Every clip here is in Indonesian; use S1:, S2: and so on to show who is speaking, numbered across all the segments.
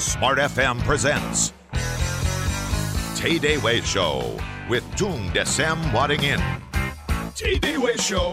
S1: Smart FM presents Tay Day Way Show with Tung Desem Wadding In. Tay Day Way Show.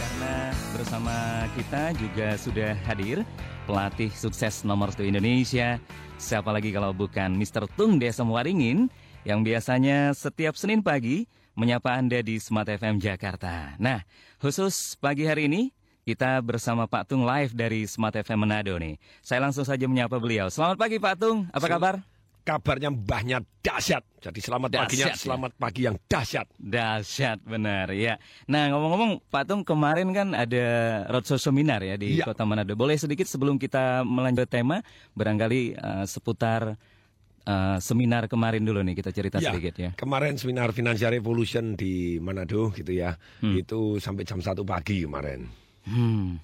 S2: karena bersama kita juga sudah hadir pelatih sukses nomor satu Indonesia. Siapa lagi kalau bukan Mr. Tung Desem Waringin yang biasanya setiap Senin pagi menyapa Anda di Smart FM Jakarta. Nah, khusus pagi hari ini kita bersama Pak Tung live dari Smart FM Manado nih. Saya langsung saja menyapa beliau. Selamat pagi Pak Tung, apa kabar?
S3: kabarnya mbahnya dahsyat. Jadi selamat
S2: Dahsyat,
S3: paginya,
S2: ya?
S3: selamat pagi yang dahsyat.
S2: Dahsyat benar ya. Nah ngomong-ngomong Pak Tung kemarin kan ada roadshow seminar ya di
S3: Iya.
S2: Kota Manado. Boleh sedikit sebelum kita melanjut tema barangkali eh, seputar eh, seminar kemarin dulu nih kita cerita
S3: Ya,
S2: sedikit ya.
S3: Kemarin seminar Financial Revolution di Manado gitu ya. Itu sampai jam 1 pagi kemarin.
S2: Hmm.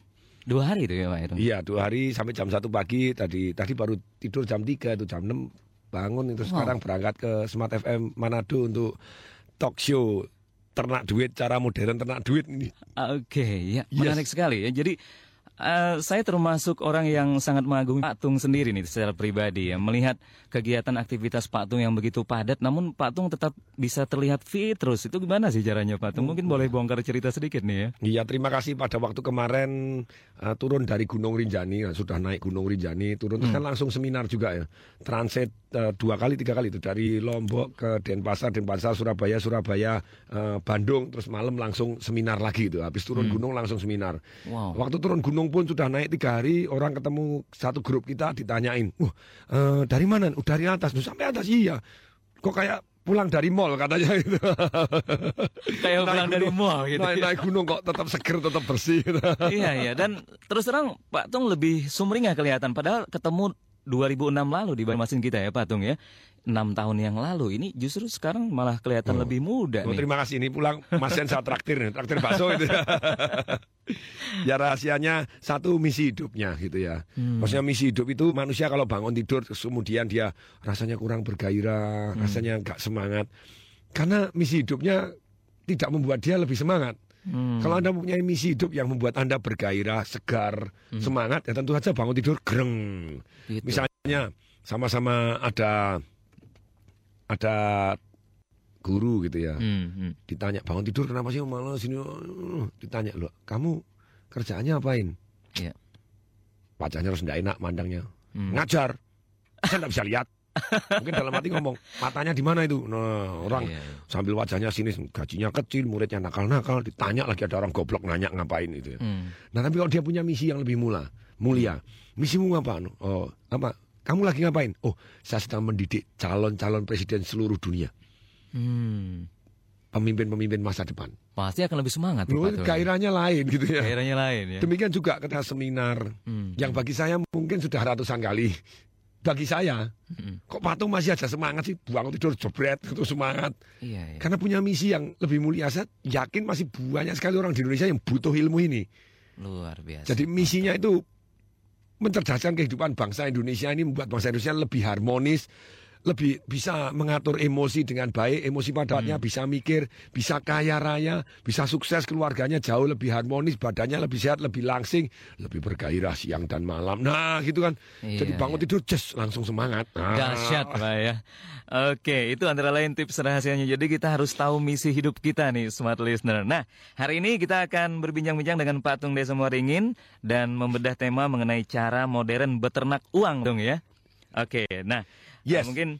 S2: Dua hari itu ya Pak.
S3: Iya, dua hari sampai jam 1 pagi. Tadi tadi baru tidur jam 3 itu jam 6 bangun itu sekarang berangkat ke Smart FM Manado untuk talk show ternak duit cara modern ternak duit ini.
S2: Oke, ya
S3: Yes.
S2: menarik sekali ya. Jadi eh, saya termasuk orang yang sangat mengagumi Pak Tung sendiri nih secara pribadi ya, melihat kegiatan aktivitas Pak Tung yang begitu padat, namun Pak Tung tetap bisa terlihat fit terus. Itu gimana sih caranya Pak Tung? Mungkin boleh bongkar cerita sedikit nih ya.
S3: Iya, terima kasih pada waktu kemarin uh, turun dari Gunung Rinjani, nah, sudah naik Gunung Rinjani, turun terus kan langsung seminar juga ya. Transit uh, dua kali, tiga kali itu dari Lombok ke Denpasar, Denpasar, Surabaya, Surabaya, uh, Bandung, terus malam langsung seminar lagi itu. Habis turun gunung langsung seminar.
S2: Wow.
S3: Waktu turun gunung pun sudah naik tiga hari, orang ketemu satu grup kita ditanyain, wah uh, dari mana? Oh, dari atas, Duh, sampai atas iya. Kok kayak pulang dari mall katanya gitu.
S2: Kayak
S3: Naik
S2: pulang dari
S3: gunung-
S2: mall gitu.
S3: Naik,
S2: ya.
S3: naik gunung kok tetap seger, tetap bersih. Gitu.
S2: iya iya dan terus terang Pak Tung lebih sumringah kelihatan padahal ketemu 2006 lalu di Banjarmasin kita ya Pak Tung ya. 6 tahun yang lalu ini justru sekarang malah kelihatan lebih muda
S3: Oh,
S2: nih.
S3: terima kasih ini pulang Mas Sen saya traktir nih, traktir bakso itu. ya rahasianya satu misi hidupnya gitu ya.
S2: Hmm.
S3: Maksudnya misi hidup itu manusia kalau bangun tidur kemudian dia rasanya kurang bergairah,
S2: Hmm.
S3: rasanya nggak semangat. Karena misi hidupnya tidak membuat dia lebih semangat.
S2: Hmm.
S3: Kalau Anda mempunyai misi hidup yang membuat Anda bergairah, segar,
S2: Hmm.
S3: semangat, ya tentu saja bangun tidur gereng.
S2: Gitu.
S3: Misalnya sama-sama ada ada guru gitu ya.
S2: Hmm, hmm.
S3: Ditanya bangun tidur kenapa sih malah sini? Ditanya loh, kamu kerjaannya apain?
S2: Iya.
S3: Wajahnya harus tidak enak mandangnya.
S2: Hmm.
S3: Ngajar. Saya tidak bisa lihat. Mungkin dalam hati ngomong, matanya di mana itu? Nah, orang
S2: Iya,
S3: sambil wajahnya sini, gajinya kecil, muridnya nakal-nakal, ditanya lagi ada orang goblok nanya ngapain itu ya.
S2: Hmm.
S3: Nah tapi kalau dia punya misi yang lebih mula, mulia, misimu apa? anu? Oh, apa? Kamu lagi ngapain? Oh, saya sedang mendidik calon-calon presiden seluruh dunia,
S2: Hmm.
S3: pemimpin-pemimpin masa depan.
S2: Pasti akan lebih semangat
S3: Loh, gairahnya lain gitu ya.
S2: Gairahnya lain ya.
S3: Demikian juga ketika seminar
S2: Hmm.
S3: yang bagi saya mungkin sudah ratusan kali. Bagi saya,
S2: Hmm.
S3: kok patung masih ada semangat sih? Buang tidur jebret itu semangat.
S2: Iya, iya.
S3: Karena punya misi yang lebih mulia. Saya yakin masih banyak sekali orang di Indonesia yang butuh ilmu ini.
S2: Luar biasa.
S3: Jadi misinya itu mencerdaskan kehidupan bangsa Indonesia ini membuat bangsa Indonesia lebih harmonis, lebih bisa mengatur emosi dengan baik, emosi padatnya bisa mikir, bisa kaya raya, bisa sukses keluarganya jauh lebih harmonis, badannya lebih sehat, lebih langsing, lebih bergairah siang dan malam. Nah, gitu kan. Jadi
S2: Iya,
S3: bangun
S2: iya.
S3: tidur just langsung semangat. Nah,
S2: Dahsyat Pak ya. Oke, itu antara lain tips rahasianya. Jadi kita harus tahu misi hidup kita nih, smart listener. Nah, hari ini kita akan berbincang-bincang dengan Patung Desa Waringin dan membedah tema mengenai cara modern beternak uang dong ya. Oke, nah
S3: Yes.
S2: uh, mungkin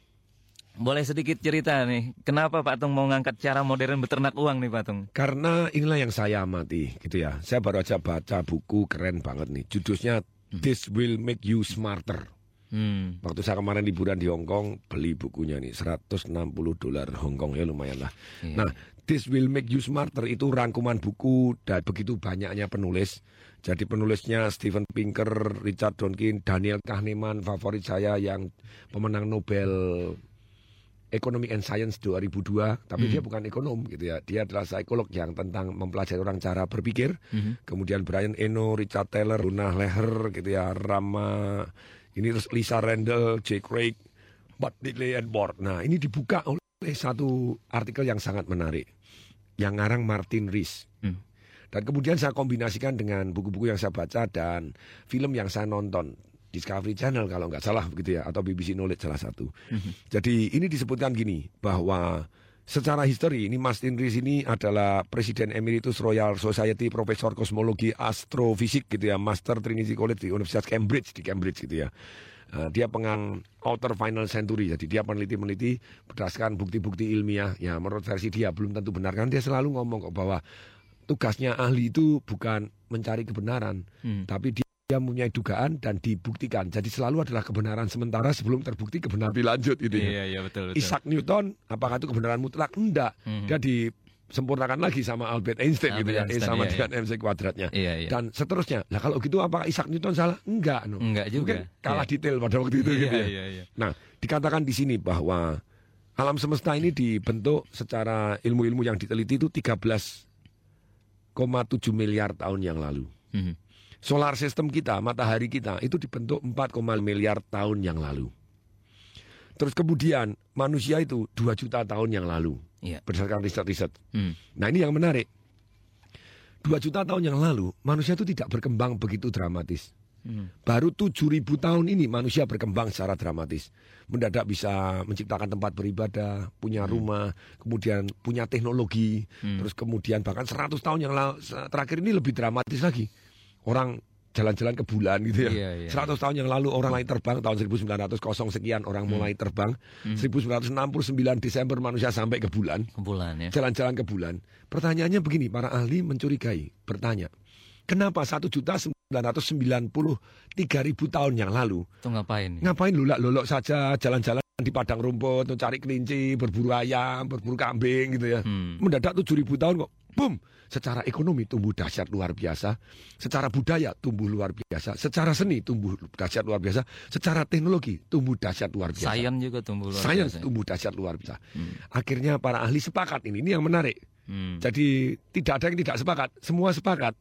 S2: boleh sedikit cerita nih, kenapa Pak Tung mau ngangkat cara modern beternak uang nih Pak Tung?
S3: Karena inilah yang saya amati gitu ya. Saya baru aja baca buku keren banget nih. Judulnya This Will Make You Smarter.
S2: Hmm.
S3: Waktu saya kemarin liburan di Hong Kong beli bukunya nih 160 dolar Hong Kong ya lumayan lah.
S2: Iya.
S3: Nah, This Will Make You Smarter itu rangkuman buku dan begitu banyaknya penulis. Jadi penulisnya Steven Pinker, Richard Dawkins, Daniel Kahneman, favorit saya yang pemenang Nobel Economic and Science 2002, tapi dia bukan ekonom gitu ya. Dia adalah psikolog yang tentang mempelajari orang cara berpikir.
S2: Mhm.
S3: Kemudian Brian Eno, Richard Taylor, Luna Leher gitu ya, Rama ini terus Lisa Randall, Jay Craig, Bud Digley and Board. Nah, ini dibuka oleh satu artikel yang sangat menarik. Yang ngarang Martin Rees.
S2: Hmm.
S3: Dan kemudian saya kombinasikan dengan buku-buku yang saya baca dan film yang saya nonton. Discovery Channel kalau nggak salah begitu ya atau BBC Knowledge salah satu. Jadi ini disebutkan gini bahwa secara histori ini Martin Rees ini adalah Presiden Emeritus Royal Society Profesor Kosmologi Astrofisik gitu ya, Master Trinity College di Universitas Cambridge di Cambridge gitu ya. Uh, dia pengang Outer Final Century, jadi dia peneliti-peneliti berdasarkan bukti-bukti ilmiah. Ya menurut versi dia belum tentu benar kan dia selalu ngomong kok bahwa tugasnya ahli itu bukan mencari kebenaran, hmm. tapi dia dia mempunyai dugaan dan dibuktikan. Jadi selalu adalah kebenaran sementara sebelum terbukti kebenaran lanjut itu
S2: ya. Iya, iya, betul, betul.
S3: Isaac Newton, apakah itu kebenaran mutlak? Enggak. Hmm. Dia disempurnakan lagi sama Albert Einstein Albert gitu ya, Einstein, E sama iya, dengan iya. MC kuadratnya.
S2: Iya, iya.
S3: Dan seterusnya. Nah kalau gitu apakah Isaac Newton salah? Enggak. No.
S2: Enggak juga.
S3: Mungkin kalah iya. detail pada waktu itu
S2: iya,
S3: gitu ya.
S2: Iya, iya.
S3: Nah dikatakan di sini bahwa alam semesta ini dibentuk secara ilmu-ilmu yang diteliti itu 13,7 miliar tahun yang lalu. Hmm. Solar system kita, matahari kita itu dibentuk 4, miliar tahun yang lalu. Terus kemudian manusia itu 2 juta tahun yang lalu.
S2: Iya.
S3: Berdasarkan riset-riset. Hmm. Nah ini yang menarik. 2 juta tahun yang lalu manusia itu tidak berkembang begitu dramatis. Hmm. Baru 7000 tahun ini manusia berkembang secara dramatis. Mendadak bisa menciptakan tempat beribadah, punya hmm. rumah, kemudian punya teknologi, hmm. terus kemudian bahkan 100 tahun yang lalu, terakhir ini lebih dramatis lagi orang jalan-jalan ke bulan gitu ya. Iya, iya, 100 iya. tahun yang lalu orang lain terbang tahun 1900 kosong sekian orang hmm. mulai terbang. Hmm. 1969 Desember manusia sampai ke bulan.
S2: Ke bulan ya.
S3: Jalan-jalan ke bulan. Pertanyaannya begini, para ahli mencurigai, bertanya, kenapa 1 juta 993 ribu tahun yang lalu?
S2: Itu ngapain?
S3: Ngapain lulak-lulok saja jalan-jalan di padang rumput, cari kelinci, berburu ayam, berburu kambing gitu ya. Hmm. Mendadak 7 ribu tahun kok, boom, Secara ekonomi tumbuh dahsyat luar biasa, secara budaya tumbuh luar biasa, secara seni tumbuh dahsyat luar biasa, secara teknologi tumbuh dahsyat luar biasa.
S2: Sains juga tumbuh luar
S3: Sains biasa. tumbuh dahsyat luar biasa. Hmm. Akhirnya para ahli sepakat ini, ini yang menarik. Hmm. Jadi tidak ada yang tidak sepakat, semua sepakat.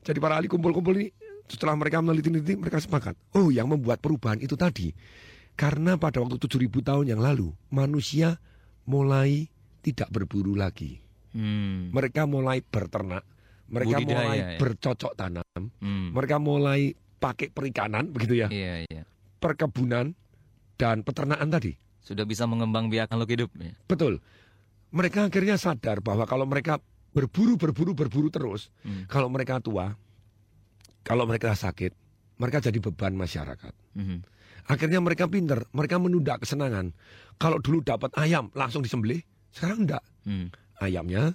S3: Jadi para ahli kumpul-kumpul ini setelah mereka meneliti-neliti mereka sepakat. Oh, yang membuat perubahan itu tadi karena pada waktu 7000 tahun yang lalu manusia mulai tidak berburu lagi. Hmm. Mereka mulai berternak, mereka Budidaya, mulai ya. bercocok tanam, hmm. mereka mulai pakai perikanan begitu ya.
S2: Iya, iya.
S3: Perkebunan dan peternakan tadi.
S2: Sudah bisa mengembang biakan lo hidup ya.
S3: Betul. Mereka akhirnya sadar bahwa kalau mereka berburu berburu berburu terus, hmm. kalau mereka tua, kalau mereka sakit, mereka jadi beban masyarakat. Hmm. Akhirnya mereka pinter, mereka menunda kesenangan. Kalau dulu dapat ayam langsung disembelih, sekarang enggak. Hmm ayamnya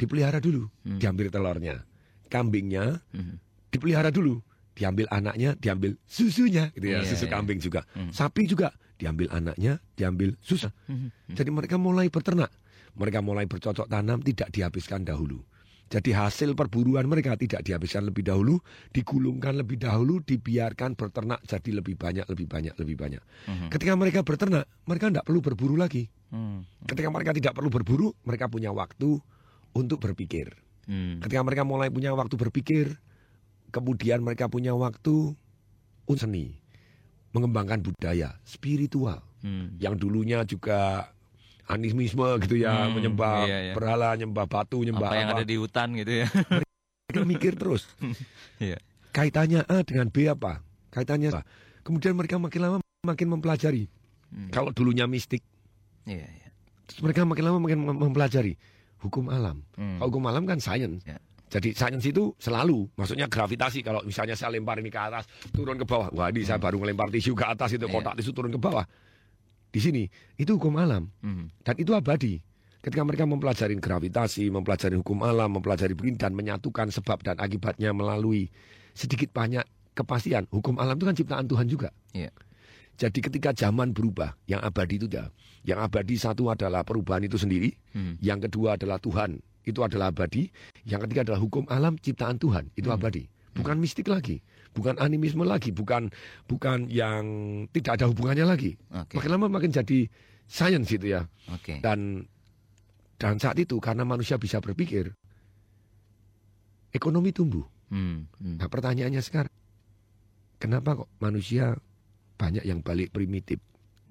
S3: dipelihara dulu, hmm. diambil telurnya. Kambingnya hmm. dipelihara dulu, diambil anaknya, diambil susunya, gitu ya, yeah, susu yeah. kambing juga. Hmm. Sapi juga diambil anaknya, diambil susu. Hmm. Jadi mereka mulai berternak, mereka mulai bercocok tanam, tidak dihabiskan dahulu. Jadi hasil perburuan mereka tidak dihabiskan lebih dahulu, digulungkan lebih dahulu, dibiarkan berternak jadi lebih banyak, lebih banyak, lebih banyak. Hmm. Ketika mereka berternak, mereka tidak perlu berburu lagi. Hmm. Ketika mereka tidak perlu berburu, mereka punya waktu untuk berpikir. Hmm. Ketika mereka mulai punya waktu berpikir, kemudian mereka punya waktu untuk seni, mengembangkan budaya, spiritual, hmm. yang dulunya juga animisme gitu ya, hmm, menyembah iya, iya. berhala, nyembah batu, nyembah
S2: apa yang apa. ada di hutan gitu ya.
S3: Mereka mikir terus.
S2: iya.
S3: Kaitannya A dengan B apa? Kaitannya apa? Kemudian mereka makin lama makin mempelajari. Hmm. Kalau dulunya mistik.
S2: Iya, iya.
S3: Terus mereka makin lama makin mempelajari hukum alam. Hmm. Hukum alam kan sains. Ya. Jadi sains itu selalu, maksudnya gravitasi. Kalau misalnya saya lempar ini ke atas, turun ke bawah. Wah ini hmm. saya baru ngelempar tisu ke atas itu, iya. kotak tisu turun ke bawah di sini itu hukum alam mm. dan itu abadi. Ketika mereka mempelajari gravitasi, mempelajari hukum alam, mempelajari begini dan menyatukan sebab dan akibatnya melalui sedikit banyak kepastian. Hukum alam itu kan ciptaan Tuhan juga.
S2: Yeah.
S3: Jadi ketika zaman berubah, yang abadi itu dah. Yang abadi satu adalah perubahan itu sendiri, hmm. yang kedua adalah Tuhan, itu adalah abadi, yang ketiga adalah hukum alam ciptaan Tuhan, itu hmm. abadi. Bukan hmm. mistik lagi bukan animisme lagi, bukan bukan yang tidak ada hubungannya lagi. Okay. Makin lama makin jadi sains gitu ya.
S2: Okay.
S3: Dan dan saat itu karena manusia bisa berpikir, ekonomi tumbuh. Hmm, hmm. Nah pertanyaannya sekarang, kenapa kok manusia banyak yang balik primitif?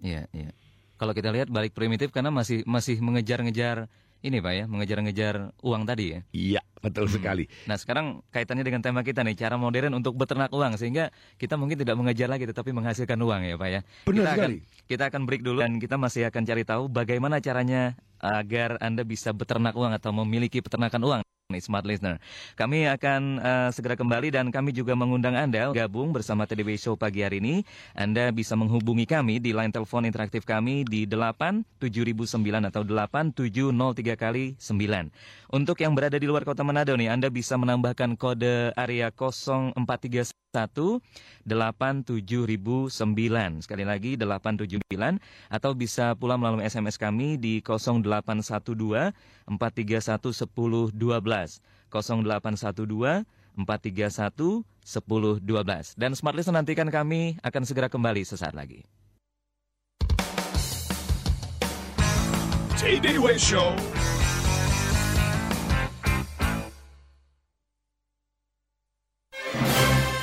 S2: Iya, iya. Kalau kita lihat balik primitif karena masih masih mengejar-ngejar ini Pak ya, mengejar-ngejar uang tadi ya?
S3: Iya, betul hmm. sekali.
S2: Nah sekarang kaitannya dengan tema kita nih, cara modern untuk beternak uang. Sehingga kita mungkin tidak mengejar lagi tetapi menghasilkan uang ya Pak ya.
S3: Benar
S2: kita
S3: sekali.
S2: Akan, kita akan break dulu dan kita masih akan cari tahu bagaimana caranya agar Anda bisa beternak uang atau memiliki peternakan uang. Smart Listener. Kami akan uh, segera kembali dan kami juga mengundang Anda gabung bersama TDW Show pagi hari ini. Anda bisa menghubungi kami di line telepon interaktif kami di 87009 atau 8703 kali 9. Untuk yang berada di luar kota Manado nih, Anda bisa menambahkan kode area 0431 87009. Sekali lagi 879 atau bisa pula melalui SMS kami di 0812 431 1012. 0812 431 1012. Dan Smart Listen nantikan kami akan segera kembali sesaat lagi.
S1: J-Day Show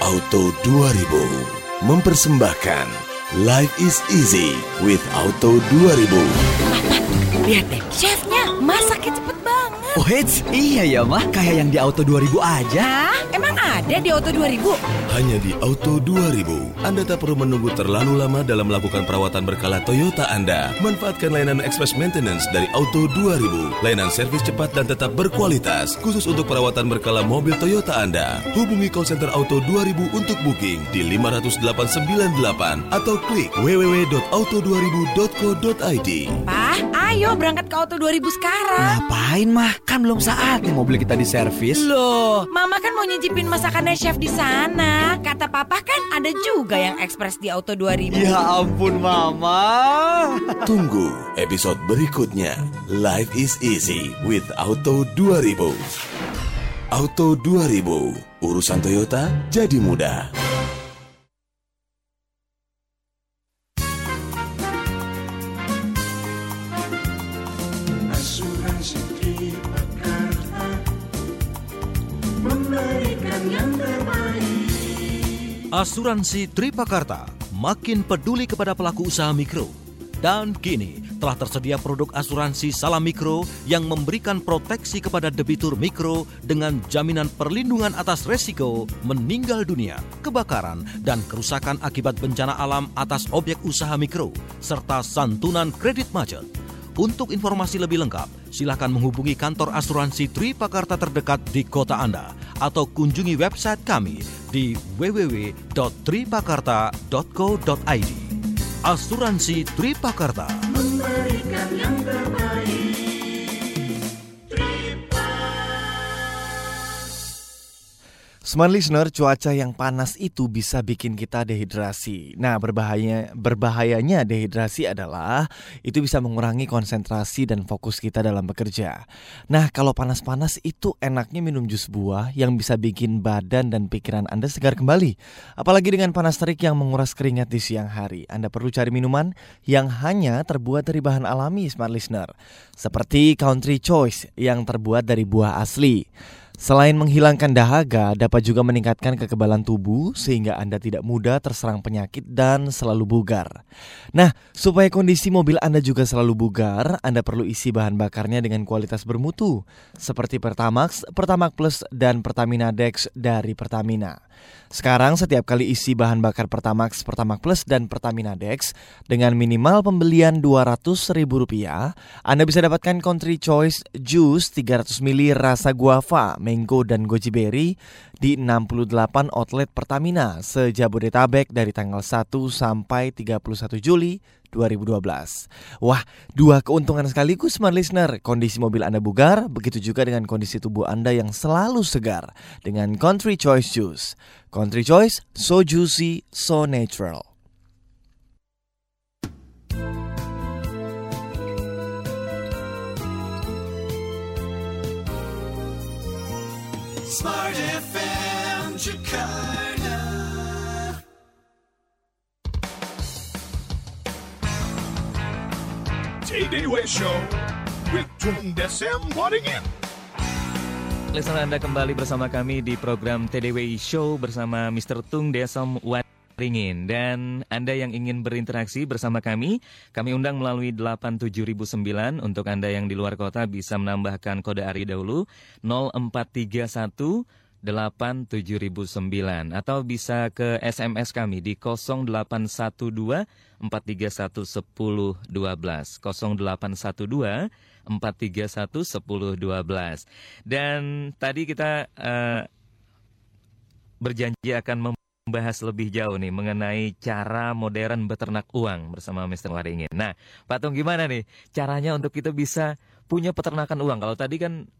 S1: Auto 2000 mempersembahkan Life is easy with Auto 2000.
S4: Lihat deh, chefnya masaknya cepet
S5: Oh hits, iya ya mah, kayak yang di Auto 2000 aja.
S4: Hah? Emang ada di Auto 2000?
S1: Hanya di Auto 2000, Anda tak perlu menunggu terlalu lama dalam melakukan perawatan berkala Toyota Anda. Manfaatkan layanan express maintenance dari Auto 2000, layanan servis cepat dan tetap berkualitas, khusus untuk perawatan berkala mobil Toyota Anda. Hubungi call center Auto 2000 untuk booking di 50898 atau klik www.auto2000.co.id.
S4: Pak, ayo berangkat ke Auto 2000 sekarang.
S5: Ngapain mah? Kan belum saatnya mobil kita diservis.
S4: Loh, Mama kan mau nyicipin masakannya chef di sana. Kata Papa kan ada juga yang ekspres di Auto 2000.
S5: Ya ampun Mama.
S1: Tunggu episode berikutnya. Life is easy with Auto 2000. Auto 2000, urusan Toyota jadi mudah.
S6: Asuransi Tripakarta makin peduli kepada pelaku usaha mikro. Dan kini telah tersedia produk asuransi salam mikro yang memberikan proteksi kepada debitur mikro dengan jaminan perlindungan atas resiko meninggal dunia, kebakaran, dan kerusakan akibat bencana alam atas objek usaha mikro, serta santunan kredit macet. Untuk informasi lebih lengkap, silakan menghubungi kantor asuransi Tripakarta terdekat di kota Anda atau kunjungi website kami di www.tripakarta.co.id. Asuransi Tripakarta memberikan yang terbaik.
S7: Smart listener, cuaca yang panas itu bisa bikin kita dehidrasi. Nah, berbahaya berbahayanya dehidrasi adalah itu bisa mengurangi konsentrasi dan fokus kita dalam bekerja. Nah, kalau panas-panas itu enaknya minum jus buah yang bisa bikin badan dan pikiran Anda segar kembali. Apalagi dengan panas terik yang menguras keringat di siang hari. Anda perlu cari minuman yang hanya terbuat dari bahan alami, smart listener. Seperti Country Choice yang terbuat dari buah asli. Selain menghilangkan dahaga, dapat juga meningkatkan kekebalan tubuh sehingga Anda tidak mudah terserang penyakit dan selalu bugar. Nah, supaya kondisi mobil Anda juga selalu bugar, Anda perlu isi bahan bakarnya dengan kualitas bermutu, seperti Pertamax, Pertamax Plus, dan Pertamina Dex dari Pertamina. Sekarang setiap kali isi bahan bakar Pertamax, Pertamax Plus, dan Pertamina Dex dengan minimal pembelian Rp200.000, Anda bisa dapatkan Country Choice Juice 300 ml rasa guava, mango, dan goji berry di 68 outlet Pertamina sejabodetabek dari tanggal 1 sampai 31 Juli 2012. Wah, dua keuntungan sekaligus smart listener. Kondisi mobil Anda bugar, begitu juga dengan kondisi tubuh Anda yang selalu segar dengan Country Choice Juice. Country Choice, so juicy, so natural.
S1: Smart FM Jakarta. TDW Show with Tung Desem Waddingin.
S2: Listener Anda kembali bersama kami di program TDWI Show bersama Mr. Tung Desem Waddingin. Ringin dan Anda yang ingin berinteraksi bersama kami, kami undang melalui 87009 untuk Anda yang di luar kota bisa menambahkan kode ARI dahulu 0431 87009 atau bisa ke SMS kami di 0812 431 1012 0812 431 1012 dan tadi kita uh, berjanji akan membahas lebih jauh nih mengenai cara modern beternak uang bersama Mr. Waringin. Nah, Pak Tung gimana nih caranya untuk kita bisa punya peternakan uang? Kalau tadi kan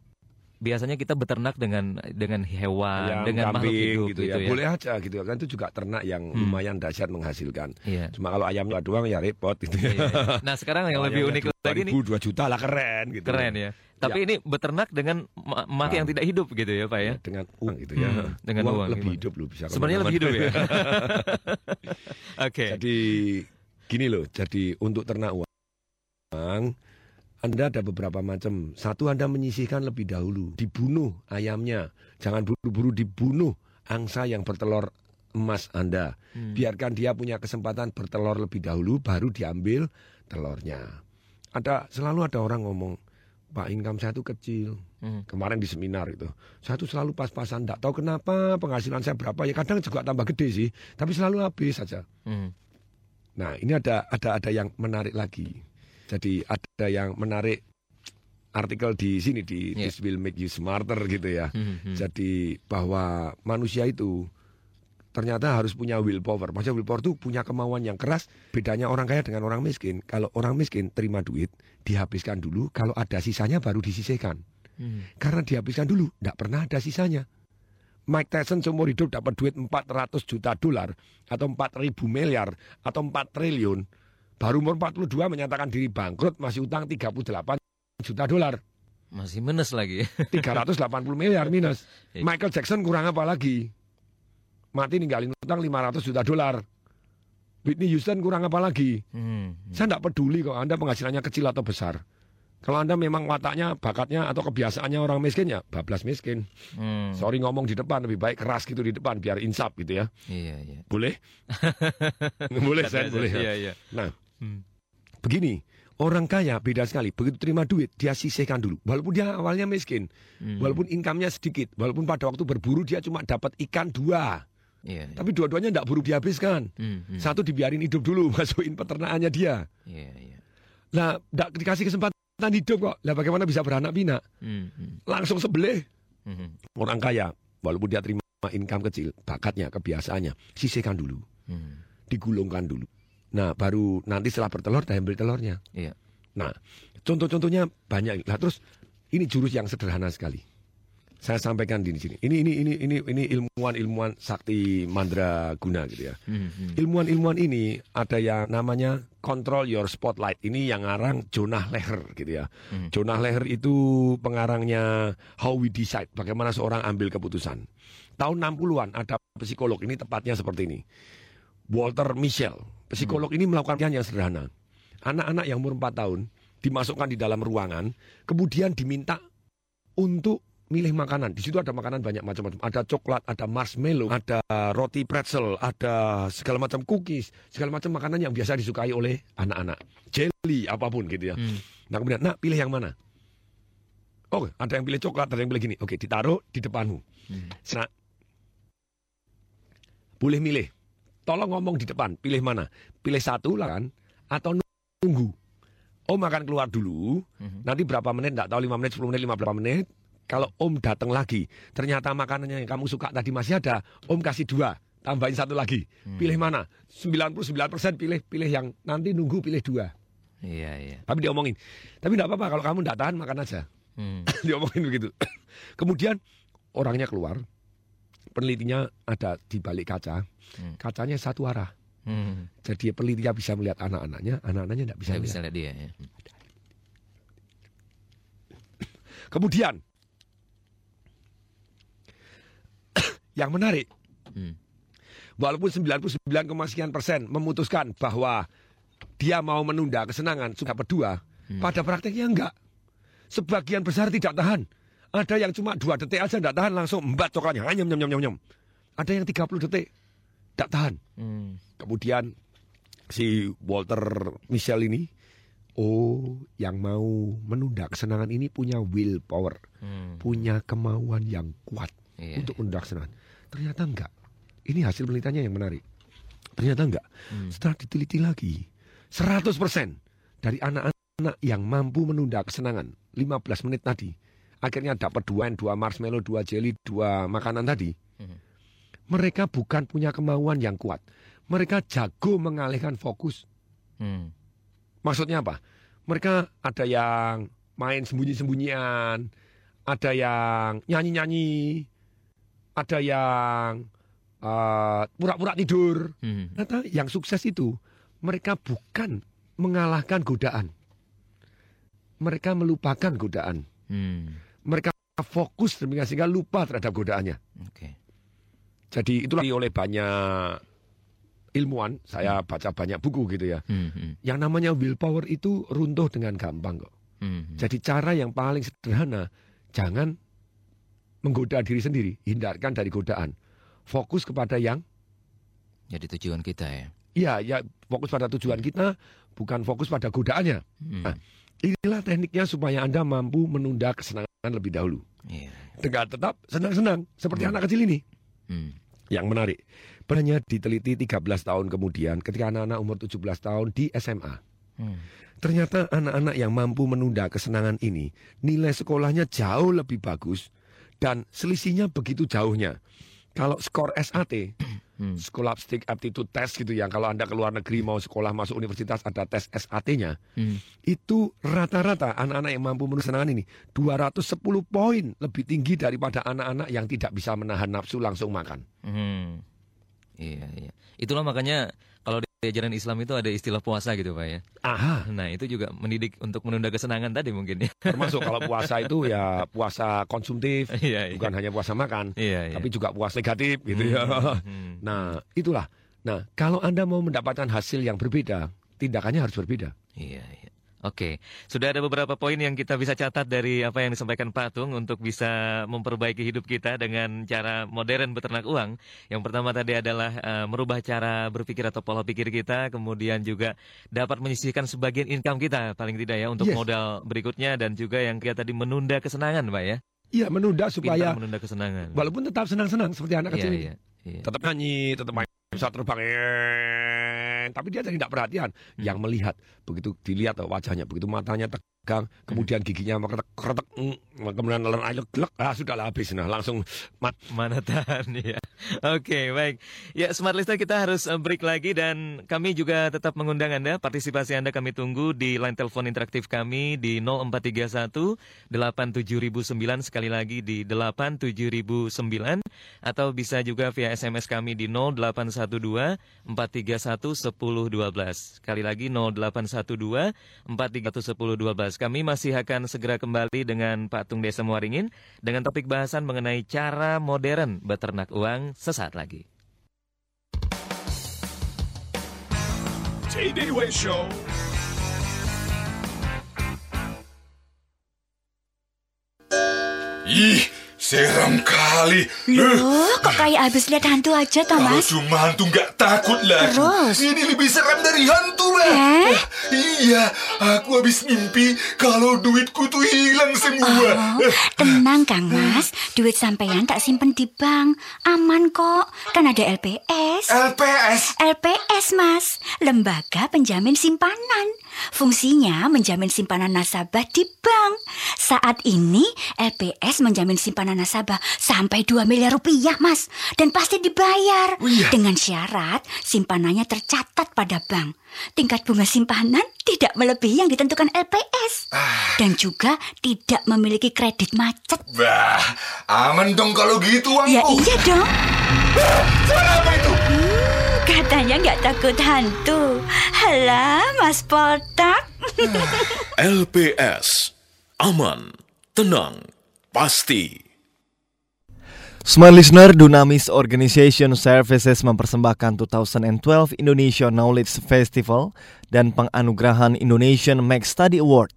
S2: biasanya kita beternak dengan dengan hewan,
S3: yang
S2: dengan
S3: kambing,
S2: makhluk hidup
S3: gitu,
S2: gitu,
S3: ya.
S2: ya.
S3: Boleh aja gitu kan itu juga ternak yang
S2: Hmm.
S3: lumayan dahsyat menghasilkan.
S2: Iya.
S3: Cuma kalau ayam doang ya repot gitu ya.
S2: Iya, iya. Nah, sekarang yang lebih unik lagi nih
S3: 2 juta lah keren gitu.
S2: keren ya. Tapi ini beternak dengan ma- mak yang tidak hidup gitu ya, Pak ya.
S3: Dengan uang gitu ya.
S2: Hmm, dengan uang,
S3: lebih
S2: gimana?
S3: hidup loh bisa.
S2: Sebenarnya lebih hidup ya. Oke.
S3: Jadi gini loh, jadi untuk ternak uang Anda ada beberapa macam. Satu Anda menyisihkan lebih dahulu, dibunuh ayamnya. Jangan buru-buru dibunuh angsa yang bertelur emas Anda.
S2: Hmm.
S3: Biarkan dia punya kesempatan bertelur lebih dahulu baru diambil telurnya. Ada selalu ada orang ngomong, Pak income saya itu kecil.
S2: Hmm.
S3: Kemarin di seminar itu, saya tuh selalu pas-pasan, tidak tahu kenapa penghasilan saya berapa. Ya kadang juga tambah gede sih, tapi selalu habis saja.
S2: Hmm.
S3: Nah, ini ada ada ada yang menarik lagi. Jadi ada yang menarik artikel di sini di
S2: Yeah.
S3: This Will Make You Smarter gitu ya.
S2: Hmm, hmm.
S3: Jadi bahwa manusia itu ternyata harus punya willpower. Maksudnya willpower itu punya kemauan yang keras. Bedanya orang kaya dengan orang miskin. Kalau orang miskin terima duit, dihabiskan dulu. Kalau ada sisanya baru disisihkan.
S2: Hmm.
S3: Karena dihabiskan dulu, tidak pernah ada sisanya. Mike Tyson seumur hidup dapat duit 400 juta dolar atau 4 ribu miliar atau 4 triliun. Baru umur 42 menyatakan diri bangkrut masih utang 38 juta dolar.
S2: Masih minus lagi.
S3: 380 miliar minus.
S2: Iya.
S3: Michael Jackson kurang apa lagi? Mati ninggalin utang 500 juta dolar. Whitney Houston kurang apa lagi?
S2: Hmm.
S3: Saya tidak peduli kok Anda penghasilannya kecil atau besar. Kalau Anda memang wataknya, bakatnya atau kebiasaannya orang miskin ya bablas miskin.
S2: Hmm.
S3: Sorry ngomong di depan lebih baik keras gitu di depan biar insaf gitu ya.
S2: Iya, iya.
S3: Boleh? boleh saya boleh. ya.
S2: Iya, iya.
S3: Nah,
S2: Hmm.
S3: begini, orang kaya beda sekali. Begitu terima duit dia sisihkan dulu. Walaupun dia awalnya miskin,
S2: Hmm.
S3: walaupun income-nya sedikit, walaupun pada waktu berburu dia cuma dapat ikan dua,
S2: Iya, iya.
S3: tapi dua-duanya tidak buru dihabiskan.
S2: Hmm, hmm.
S3: Satu dibiarin hidup dulu, masukin peternakannya dia.
S2: Iya, iya.
S3: Lah, tidak dikasih kesempatan hidup kok. Lah bagaimana bisa beranak pinak?
S2: Hmm, hmm.
S3: Langsung sebelih.
S2: Hmm,
S3: Orang kaya, walaupun dia terima income kecil, bakatnya, kebiasaannya, sisihkan dulu.
S2: hmm.
S3: digulungkan dulu. Nah, baru nanti setelah bertelur, dia ambil telurnya.
S2: Iya.
S3: Nah, contoh-contohnya banyak. Lah terus ini jurus yang sederhana sekali. Saya sampaikan di sini. Ini ini ini ini ini ilmuwan-ilmuwan sakti mandraguna gitu ya.
S2: Hmm, hmm.
S3: Ilmuwan-ilmuwan ini ada yang namanya control your spotlight. Ini yang ngarang Jonah Leher gitu ya.
S2: Hmm.
S3: Jonah Leher itu pengarangnya How We Decide, bagaimana seorang ambil keputusan. Tahun 60-an ada psikolog, ini tepatnya seperti ini. Walter Michel, psikolog ini melakukan yang sederhana. Anak-anak yang umur 4 tahun dimasukkan di dalam ruangan, kemudian diminta untuk milih makanan. Di situ ada makanan banyak macam-macam. Ada coklat, ada marshmallow, ada roti pretzel, ada segala macam cookies, segala macam makanan yang biasa disukai oleh anak-anak. Jelly, apa pun gitu ya.
S2: Hmm.
S3: Nah kemudian, nak pilih yang mana? Oh, ada yang pilih coklat, ada yang pilih gini. Oke, ditaruh di depanmu.
S2: Hmm.
S3: Nak, boleh milih. Tolong ngomong di depan, pilih mana? Pilih satu lah kan, atau nunggu. Om akan keluar dulu,
S2: Mhm.
S3: nanti berapa menit, enggak tahu 5 menit, 10 menit, 15 menit. Kalau Om datang lagi, ternyata makanannya yang kamu suka tadi masih ada, Om kasih dua, tambahin satu lagi.
S2: Hmm.
S3: Pilih mana? 99% pilih pilih yang nanti nunggu pilih dua.
S2: Iya, iya.
S3: Tapi dia omongin, tapi enggak apa-apa kalau kamu enggak tahan makan aja.
S2: Hmm.
S3: dia omongin begitu. Kemudian orangnya keluar, penelitinya ada di balik kaca,
S2: Hmm.
S3: kacanya satu arah.
S2: Hmm.
S3: Jadi penelitinya bisa melihat anak-anaknya, anak-anaknya tidak bisa melihat.
S2: bisa lihat dia ya.
S3: Kemudian yang menarik,
S2: Hmm.
S3: walaupun 99, sekian persen memutuskan bahwa dia mau menunda kesenangan sudah berdua,
S2: Hmm.
S3: pada prakteknya enggak. Sebagian besar tidak tahan. Ada yang cuma dua detik aja tidak tahan langsung embat coklatnya, nyam nyam nyam nyam nyam. Ada yang 30 detik. tidak tahan.
S2: Hmm.
S3: Kemudian si Walter Michel ini, oh yang mau menunda kesenangan ini punya willpower,
S2: Hmm.
S3: punya kemauan yang kuat
S2: Iya.
S3: untuk menunda kesenangan. Ternyata enggak. Ini hasil penelitiannya yang menarik. Ternyata enggak.
S2: Hmm.
S3: Setelah diteliti lagi, 100% dari anak-anak yang mampu menunda kesenangan 15 menit tadi, akhirnya dapat dua dua marshmallow, dua jelly, dua makanan tadi.
S2: Hmm.
S3: Mereka bukan punya kemauan yang kuat. Mereka jago mengalihkan fokus.
S2: Hmm.
S3: Maksudnya apa? Mereka ada yang main sembunyi-sembunyian, ada yang nyanyi-nyanyi, ada yang eh, pura-pura tidur.
S2: Hmm.
S3: Ternyata yang sukses itu mereka bukan mengalahkan godaan. Mereka melupakan godaan.
S2: Hmm.
S3: Mereka fokus demikian sehingga lupa terhadap godaannya.
S2: Oke.
S3: Jadi itulah oleh banyak ilmuwan, saya baca banyak buku gitu ya.
S2: Hmm. Hmm.
S3: Yang namanya willpower itu runtuh dengan gampang kok.
S2: Hmm.
S3: Jadi cara yang paling sederhana, jangan menggoda diri sendiri, hindarkan dari godaan. Fokus kepada yang
S2: Jadi tujuan kita ya.
S3: Iya, ya fokus pada tujuan kita, bukan fokus pada godaannya.
S2: Hmm.
S3: Nah. Inilah tekniknya supaya Anda mampu menunda kesenangan lebih dahulu.
S2: Iya.
S3: Dengan tetap senang-senang, seperti
S2: Hmm.
S3: anak kecil ini.
S2: Hmm.
S3: Yang menarik, pernah diteliti 13 tahun kemudian ketika anak-anak umur 17 tahun di SMA.
S2: Hmm.
S3: Ternyata anak-anak yang mampu menunda kesenangan ini, nilai sekolahnya jauh lebih bagus dan selisihnya begitu jauhnya. Kalau skor SAT,
S2: Hmm.
S3: Scholastic Aptitude Test gitu ya, kalau Anda ke luar negeri mau sekolah masuk universitas ada tes SAT-nya,
S2: Hmm.
S3: itu rata-rata anak-anak yang mampu kesenangan ini 210 poin lebih tinggi daripada anak-anak yang tidak bisa menahan nafsu langsung makan.
S2: Hmm. Iya, iya. Itulah makanya kalau di ajaran Islam itu ada istilah puasa gitu, Pak ya.
S3: Aha,
S2: Nah, itu juga mendidik untuk menunda kesenangan tadi mungkin ya.
S3: termasuk kalau puasa itu ya puasa konsumtif,
S2: Iya, iya.
S3: bukan hanya puasa makan.
S2: Iya, iya.
S3: tapi juga puas negatif gitu ya.
S2: Hmm.
S3: Nah, itulah. Nah, kalau Anda mau mendapatkan hasil yang berbeda, tindakannya harus berbeda.
S2: Iya, iya. Oke, sudah ada beberapa poin yang kita bisa catat dari apa yang disampaikan Pak Tung untuk bisa memperbaiki hidup kita dengan cara modern beternak uang. Yang pertama tadi adalah eh, merubah cara berpikir atau pola pikir kita, kemudian juga dapat menyisihkan sebagian income kita paling tidak ya untuk
S3: Yes.
S2: modal berikutnya dan juga yang kita tadi menunda kesenangan, Pak ya.
S3: Iya, menunda supaya
S2: Pintar menunda kesenangan.
S3: walaupun tetap senang-senang seperti anak
S2: Iya,
S3: kecil ini.
S2: iya, iya.
S3: Tetap nyanyi, tetap main bisa terbang. Tapi dia tidak perhatian.
S2: Hmm.
S3: Yang melihat begitu dilihat wajahnya, begitu matanya tegang, kemudian giginya kretek, kretek, mm, kemudian nelen air glek, ah sudahlah habis nah langsung mat.
S2: Mana tahan ya. Oke, baik. Ya, Smart Listener kita harus eh, break lagi dan kami juga tetap mengundang Anda, partisipasi Anda kami tunggu di line telepon interaktif kami di 0431 87009 sekali lagi di 87009 atau bisa juga via SMS kami di 0812 431 1012. Sekali lagi 0812 431 1012. Kami masih akan segera kembali dengan Pak Tung Desa Muaringin dengan topik bahasan mengenai cara modern beternak uang sesaat lagi.
S1: Show.
S8: Ih, seram kali.
S9: Loh, kok kayak habis lihat hantu aja,
S8: Kalau
S9: Thomas?
S8: cuma hantu nggak takut lagi.
S9: Terus?
S8: Ini lebih seram dari hantu lah.
S9: Eh?
S8: Iya, aku habis mimpi kalau duitku tuh hilang semua.
S9: Oh, tenang Kang Mas, duit sampean tak simpen di bank. Aman kok, kan ada LPS.
S8: LPS.
S9: LPS Mas, Lembaga Penjamin Simpanan. Fungsinya menjamin simpanan nasabah di bank. Saat ini LPS menjamin simpanan nasabah sampai 2 miliar rupiah Mas. Dan pasti dibayar.
S8: Oh, iya.
S9: Dengan syarat simpanannya tercatat pada bank. Tingkat bunga simpanan tidak melebihi yang ditentukan LPS. Dan juga tidak memiliki kredit macet.
S8: Wah, aman dong kalau gitu uangku.
S9: Ya iya dong.
S8: Suara apa itu?
S9: Katanya nggak takut hantu. Halah, Mas Poltak.
S1: LPS. Aman, tenang, pasti.
S7: Smart Listener, Dunamis Organization Services mempersembahkan 2012 Indonesia Knowledge Festival dan penganugerahan Indonesian Make Study Award.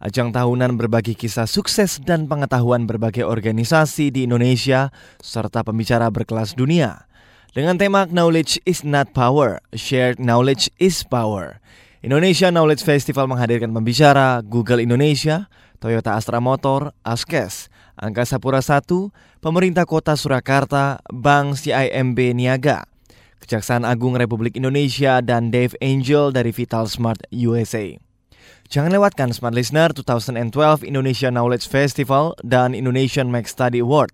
S7: Ajang tahunan berbagi kisah sukses dan pengetahuan berbagai organisasi di Indonesia serta pembicara berkelas dunia. dengan tema Knowledge is not power, shared knowledge is power. Indonesia Knowledge Festival menghadirkan pembicara Google Indonesia, Toyota Astra Motor, Askes, Angkasa Pura I, Pemerintah Kota Surakarta, Bank CIMB Niaga, Kejaksaan Agung Republik Indonesia, dan Dave Angel dari Vital Smart USA. Jangan lewatkan Smart Listener 2012 Indonesia Knowledge Festival dan Indonesian Max Study Award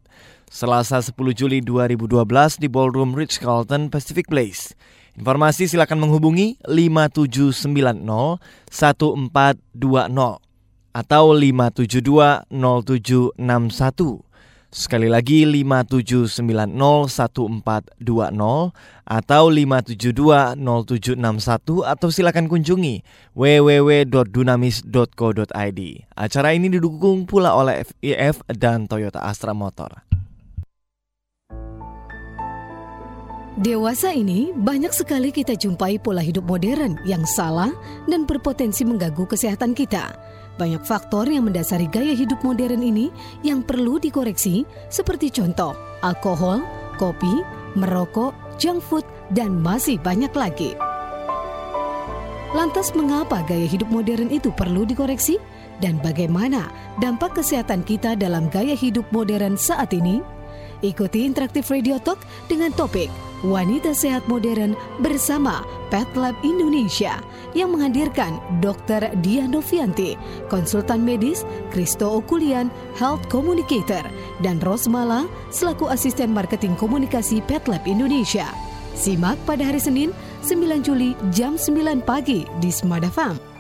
S7: Selasa 10 Juli 2012 di Ballroom Ritz Carlton Pacific Place. Informasi silakan menghubungi 5790 1420 atau 572 0761. Sekali lagi 57901420 atau 5720761 atau silakan kunjungi www.dunamis.co.id. Acara ini didukung pula oleh FIF dan Toyota Astra Motor.
S10: Dewasa ini banyak sekali kita jumpai pola hidup modern yang salah dan berpotensi mengganggu kesehatan kita. Banyak faktor yang mendasari gaya hidup modern ini yang perlu dikoreksi seperti contoh alkohol, kopi, merokok, junk food, dan masih banyak lagi. Lantas mengapa gaya hidup modern itu perlu dikoreksi? Dan bagaimana dampak kesehatan kita dalam gaya hidup modern saat ini? Ikuti Interaktif Radio Talk dengan topik Wanita Sehat Modern bersama Pet Lab Indonesia yang menghadirkan Dr. Dia Novianti, konsultan medis, Kristo Okulian, Health Communicator, dan Rosmala selaku asisten marketing komunikasi Pet Lab Indonesia. Simak pada hari Senin 9 Juli jam 9 pagi di Smart FM.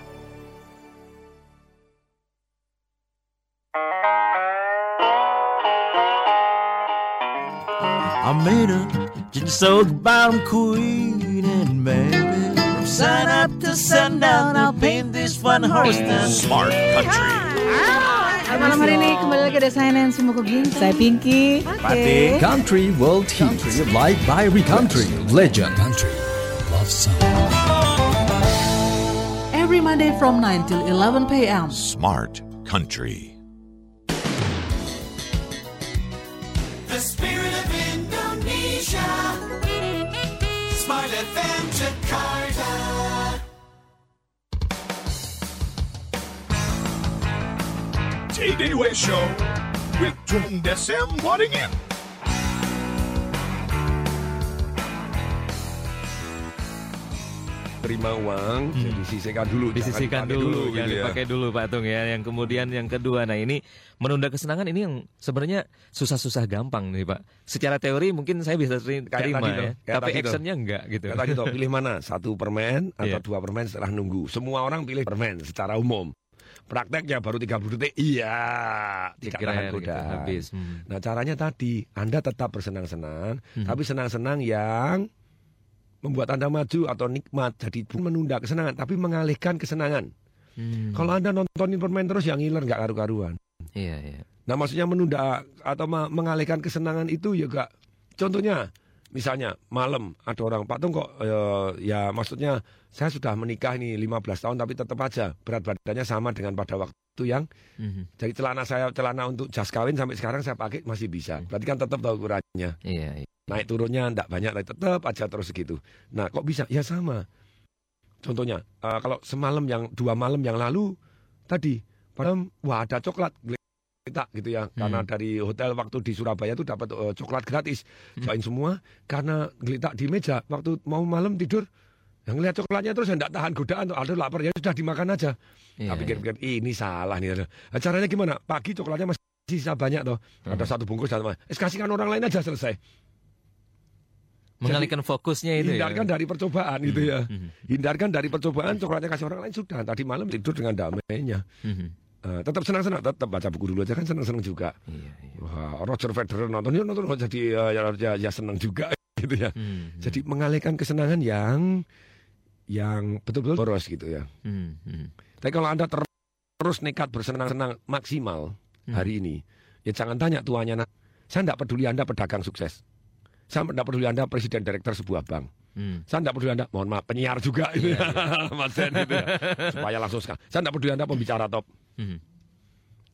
S11: I made her just so the bottom queen and baby. From sun up to sundown, I'll paint this fun horse down.
S12: Smart Country.
S13: Malam hari ini kembali lagi ada saya Nancy Mokogin. Saya Pinky.
S12: Pati.
S14: Country World Heat. Live by Country Legend.
S12: Country. Love song.
S13: Every Monday from 9 till 11 p.m.
S12: Smart Country.
S8: TDW Show with Tung Desem Waddingin.
S3: terima uang, jadi sisihkan dulu.
S2: Disisihkan
S3: dipakai
S2: dulu,
S3: gitu
S2: jangan
S3: ya.
S2: dipakai dulu Pak Tung ya. Yang kemudian yang kedua, nah ini menunda kesenangan ini yang sebenarnya susah-susah gampang nih Pak. Secara teori mungkin saya bisa
S3: Kayak
S2: terima
S3: tadi
S2: ya,
S3: kayak
S2: tapi actionnya enggak gitu.
S3: Kayak tadi tuh, pilih mana? Satu permen atau
S2: Iya.
S3: dua permen setelah nunggu. Semua orang pilih permen secara umum. Prakteknya baru 30 detik, iya, tidak
S2: Keren
S3: tahan
S2: gitu, habis. Hmm.
S3: Nah caranya tadi, Anda tetap bersenang-senang,
S2: Hmm.
S3: tapi senang-senang yang membuat Anda maju atau nikmat. Jadi bukan menunda kesenangan, tapi mengalihkan kesenangan.
S2: Hmm.
S3: Kalau Anda nontonin permen terus yang ngiler nggak karu-karuan.
S2: Iya, iya.
S3: Nah maksudnya menunda atau mengalihkan kesenangan itu ya gak Contohnya misalnya malam ada orang Pak Tung kok eh, ya maksudnya saya sudah menikah ini 15 tahun tapi tetap aja berat badannya sama dengan pada waktu yang
S2: Mhm.
S3: jadi celana saya celana untuk jas kawin sampai sekarang saya pakai masih bisa. Berarti kan tetap tahu ukurannya.
S2: Iya, iya.
S3: Naik turunnya enggak banyak tapi tetap aja terus segitu. Nah kok bisa? Ya sama. Contohnya eh, kalau semalam yang dua malam yang lalu tadi pada wah ada coklat geletak gitu ya karena dari hotel waktu di Surabaya itu dapat eh, coklat gratis cobain semua karena geletak di meja waktu mau malam tidur yang lihat coklatnya terus enggak tahan godaan tuh aduh lapar ya sudah dimakan aja
S2: Iya,
S3: tapi pikir-pikir ini salah nih Nah, caranya gimana pagi coklatnya masih sisa banyak tuh ada satu bungkus dan es kasihkan orang lain aja selesai
S2: Mengalihkan fokusnya itu ya.
S3: hindarkan dari percobaan gitu ya.
S2: Mhm.
S3: Hindarkan dari percobaan coklatnya kasih orang lain sudah. Tadi malam tidur dengan damainya.
S2: Mhm.
S3: Eh, tetap senang-senang, tetap baca buku dulu aja kan senang-senang juga.
S2: Iya,
S3: Wah, Roger Federer nonton, ya nonton jadi eh, ya, ya, ya senang juga gitu ya.
S2: Mhm.
S3: Jadi mengalihkan kesenangan yang yang betul-betul boros gitu ya.
S2: Mhm. Mhm.
S3: Tapi kalau Anda ter- terus nekat bersenang-senang maksimal
S2: Hmm.
S3: hari ini, ya jangan tanya tuanya. Nah, saya tidak peduli Anda pedagang sukses. Saya tidak peduli Anda presiden direktur sebuah bank.
S2: Hmm.
S3: Saya tidak peduli Anda, mohon maaf, penyiar juga itu Mas Den itu ya. Supaya langsung sekali. Saya tidak peduli Anda pembicara top.
S2: Mhm.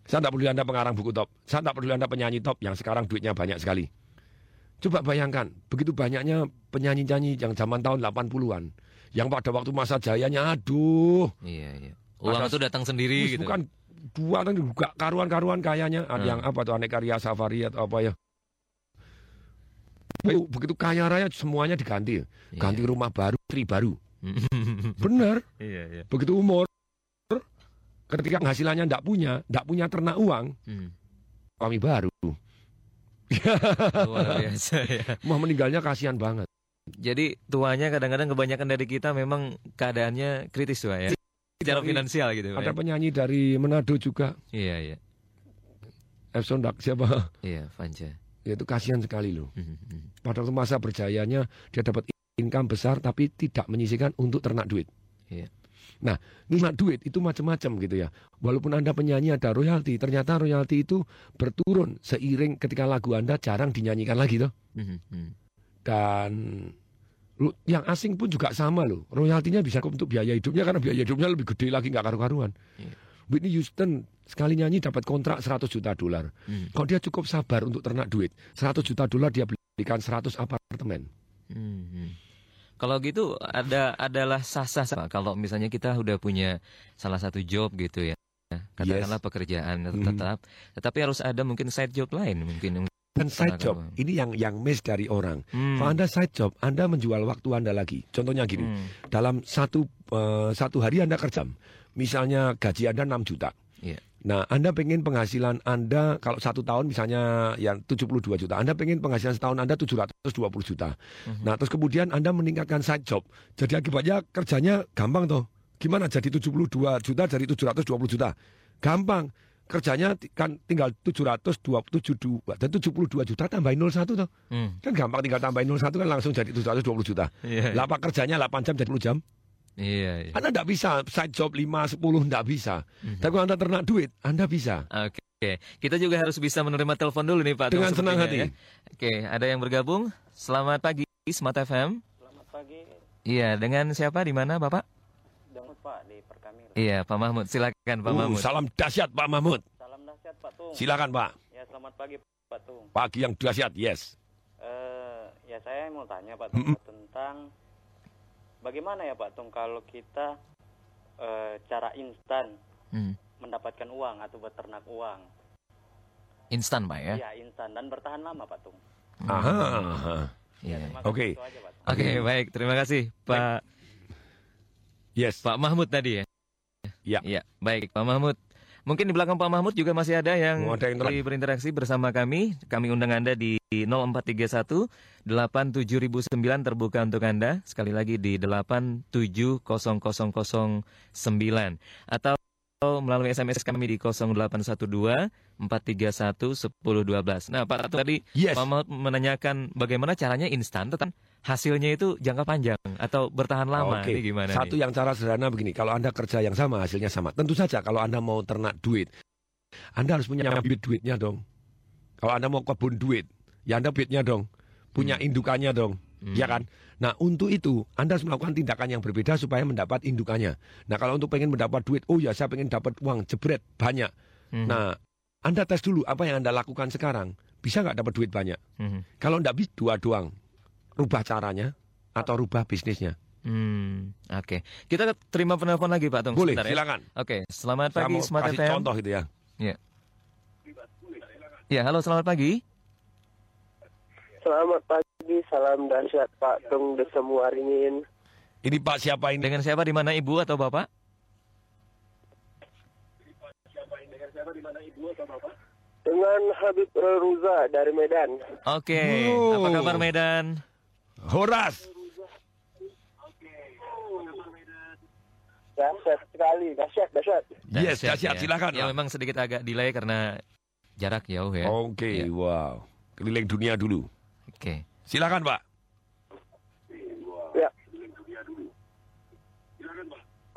S3: Saya tidak peduli Anda pengarang buku top. Saya tidak peduli Anda penyanyi top yang sekarang duitnya banyak sekali. Coba bayangkan, begitu banyaknya penyanyi-nyanyi yang zaman tahun 80-an. Yang pada waktu masa jayanya, aduh.
S2: Iya, iya. Uang itu datang sendiri gitu.
S3: Bukan dua kan juga karuan-karuan kayanya. Ada
S2: Hmm.
S3: yang apa tuh aneka karya safari atau apa ya. Begitu, begitu kaya raya semuanya diganti. Ganti rumah baru, istri baru. Bener.
S2: Iya, iya.
S3: Begitu umur, ketika penghasilannya tidak punya, tidak punya ternak uang,
S2: Hmm.
S3: kami baru.
S2: Luar biasa ya.
S3: Mau meninggalnya kasihan banget.
S2: Jadi tuanya kadang-kadang kebanyakan dari kita memang keadaannya kritis tuh ya. Secara finansial gitu.
S3: Ada
S2: ya.
S3: penyanyi dari Manado juga,
S2: Iya, iya.
S3: Epson Dak siapa?
S2: Iya, Fanja.
S3: Ya itu kasihan sekali loh.
S2: Hmm,
S3: Pada waktu masa berjayanya dia dapat income besar tapi tidak menyisihkan untuk ternak duit.
S2: Iya.
S3: Nah, ternak duit itu macam-macam gitu ya. Walaupun Anda penyanyi ada royalti, ternyata royalti itu berturun seiring ketika lagu Anda jarang dinyanyikan lagi.
S2: Hmm, hmm.
S3: Dan lu, yang asing pun juga sama loh. Royaltinya bisa untuk biaya hidupnya karena biaya hidupnya lebih gede lagi nggak karu-karuan. Whitney Houston sekali nyanyi dapat kontrak 100 juta dolar.
S2: Hmm.
S3: Kalau dia cukup sabar untuk ternak duit, 100 juta dolar dia belikan 100 apartemen.
S2: Hmm, hmm. Kalau gitu ada adalah sah-sah kalau misalnya kita udah punya salah satu job gitu ya. Katakanlah pekerjaan
S3: Mhm.
S2: tetap, tetapi harus ada mungkin side job lain mungkin.
S3: Dan side job, ini yang yang miss dari orang.
S2: Hmm.
S3: Kalau Anda side job, Anda menjual waktu Anda lagi. Contohnya gini,
S2: Hmm.
S3: dalam satu eh, satu hari Anda kerja, misalnya gaji Anda 6 juta.
S2: Iya.
S3: Nah, Anda pengen penghasilan Anda kalau satu tahun misalnya yang 72 juta, Anda pengen penghasilan setahun Anda 720 juta.
S2: Mhm.
S3: Nah, terus kemudian Anda meningkatkan side job. Jadi akibatnya kerjanya gampang toh. Gimana jadi 72 juta jadi 720 juta? Gampang. Kerjanya kan tinggal 727 dan 72 juta tambahin 01 toh.
S2: Hmm.
S3: Kan gampang tinggal tambahin 01 kan langsung jadi 720 juta.
S2: Iya.
S3: Lah apa kerjanya 8 jam jadi 10 jam?
S2: Iya, iya.
S3: Anda tidak bisa side job 5 10 tidak bisa. Tapi kalau Anda ternak duit, Anda bisa.
S2: Oke, kita juga harus bisa menerima telepon dulu nih Pak.
S3: Dengan senang hati.
S2: ya. Oke, ada yang bergabung. Selamat pagi, Smart FM.
S15: Selamat pagi,
S2: Iya, dengan siapa di mana Bapak?
S15: Damut Pak di Perkamil.
S2: Iya, Pak Mahmud. Silakan Pak
S3: Uh,
S2: Mahmud.
S3: salam dahsyat Pak Mahmud.
S15: Salam dahsyat Pak Tung.
S3: Silakan Pak.
S15: Ya selamat pagi Pak Tung.
S3: Pagi yang dahsyat, yes.
S15: Eh, ya saya mau tanya Pak Tung
S3: Mm-mm.
S15: tentang bagaimana ya Pak Tung kalau kita eh, cara instan
S2: Hmm.
S15: mendapatkan uang atau beternak uang.
S2: Instan Pak ya?
S15: Iya instan dan bertahan lama Pak Tung.
S3: Aha. aha.
S2: Iya.
S3: Oke.
S2: Oke, baik. Terima kasih Pak.
S3: Yes.
S2: Pak Mahmud tadi ya.
S3: Ya.
S2: Iya, baik Pak Mahmud. Mungkin di belakang Pak Mahmud juga masih ada yang,
S3: Oh, ada yang
S2: berinteraksi bersama kami. Kami undang Anda di 0431 87009 terbuka untuk Anda. Sekali lagi di 8700009 atau melalui SMS kami di 0812 431 1012. Nah, Pak Ratu tadi
S3: Yes.
S2: Pak Mahmud menanyakan bagaimana caranya instan tetapi hasilnya itu jangka panjang atau bertahan lama. Ini gimana
S3: Satu
S2: nih?
S3: yang cara sederhana begini, kalau Anda kerja yang sama hasilnya sama. Tentu saja kalau Anda mau ternak duit, Anda harus punya bibit duitnya dong. Kalau Anda mau kebun duit, ya Anda bibitnya dong. Punya indukannya dong. Ya kan? Nah, untuk itu Anda harus melakukan tindakan yang berbeda supaya mendapat indukannya. Nah, kalau untuk pengen mendapat duit, oh ya saya pengen dapat uang jebret banyak.
S2: Hmm.
S3: Nah, Anda tes dulu apa yang Anda lakukan sekarang. Bisa nggak dapat duit banyak?
S2: Hmm.
S3: Kalau nggak bisa dua doang, rubah caranya atau rubah bisnisnya.
S2: Hmm, oke. Kita terima penelpon lagi Pak Tung.
S3: Boleh,
S2: sebentar ya.
S3: silakan.
S2: Oke, selamat
S3: Saya
S2: pagi Smart
S3: kasih
S2: FM.
S3: contoh gitu ya.
S2: Ya. Ya, halo selamat pagi.
S16: Selamat pagi, salam dahsyat Pak Tung de semua ringin.
S3: Ini Pak siapa ini?
S2: Dengan siapa di mana Ibu atau Bapak?
S16: Dengan Habib Ruza dari Medan.
S2: Oke,
S3: Oh.
S2: apa kabar Medan?
S3: Horas.
S16: Dahsyat sekali, dahsyat, dahsyat.
S3: Yes, dahsyat, silakan,
S2: Ya
S3: Pak.
S2: memang sedikit agak delay karena jarak jauh ya.
S3: Oke, wow. Keliling dunia dulu.
S2: Oke.
S3: Silakan, Pak.
S16: Ya.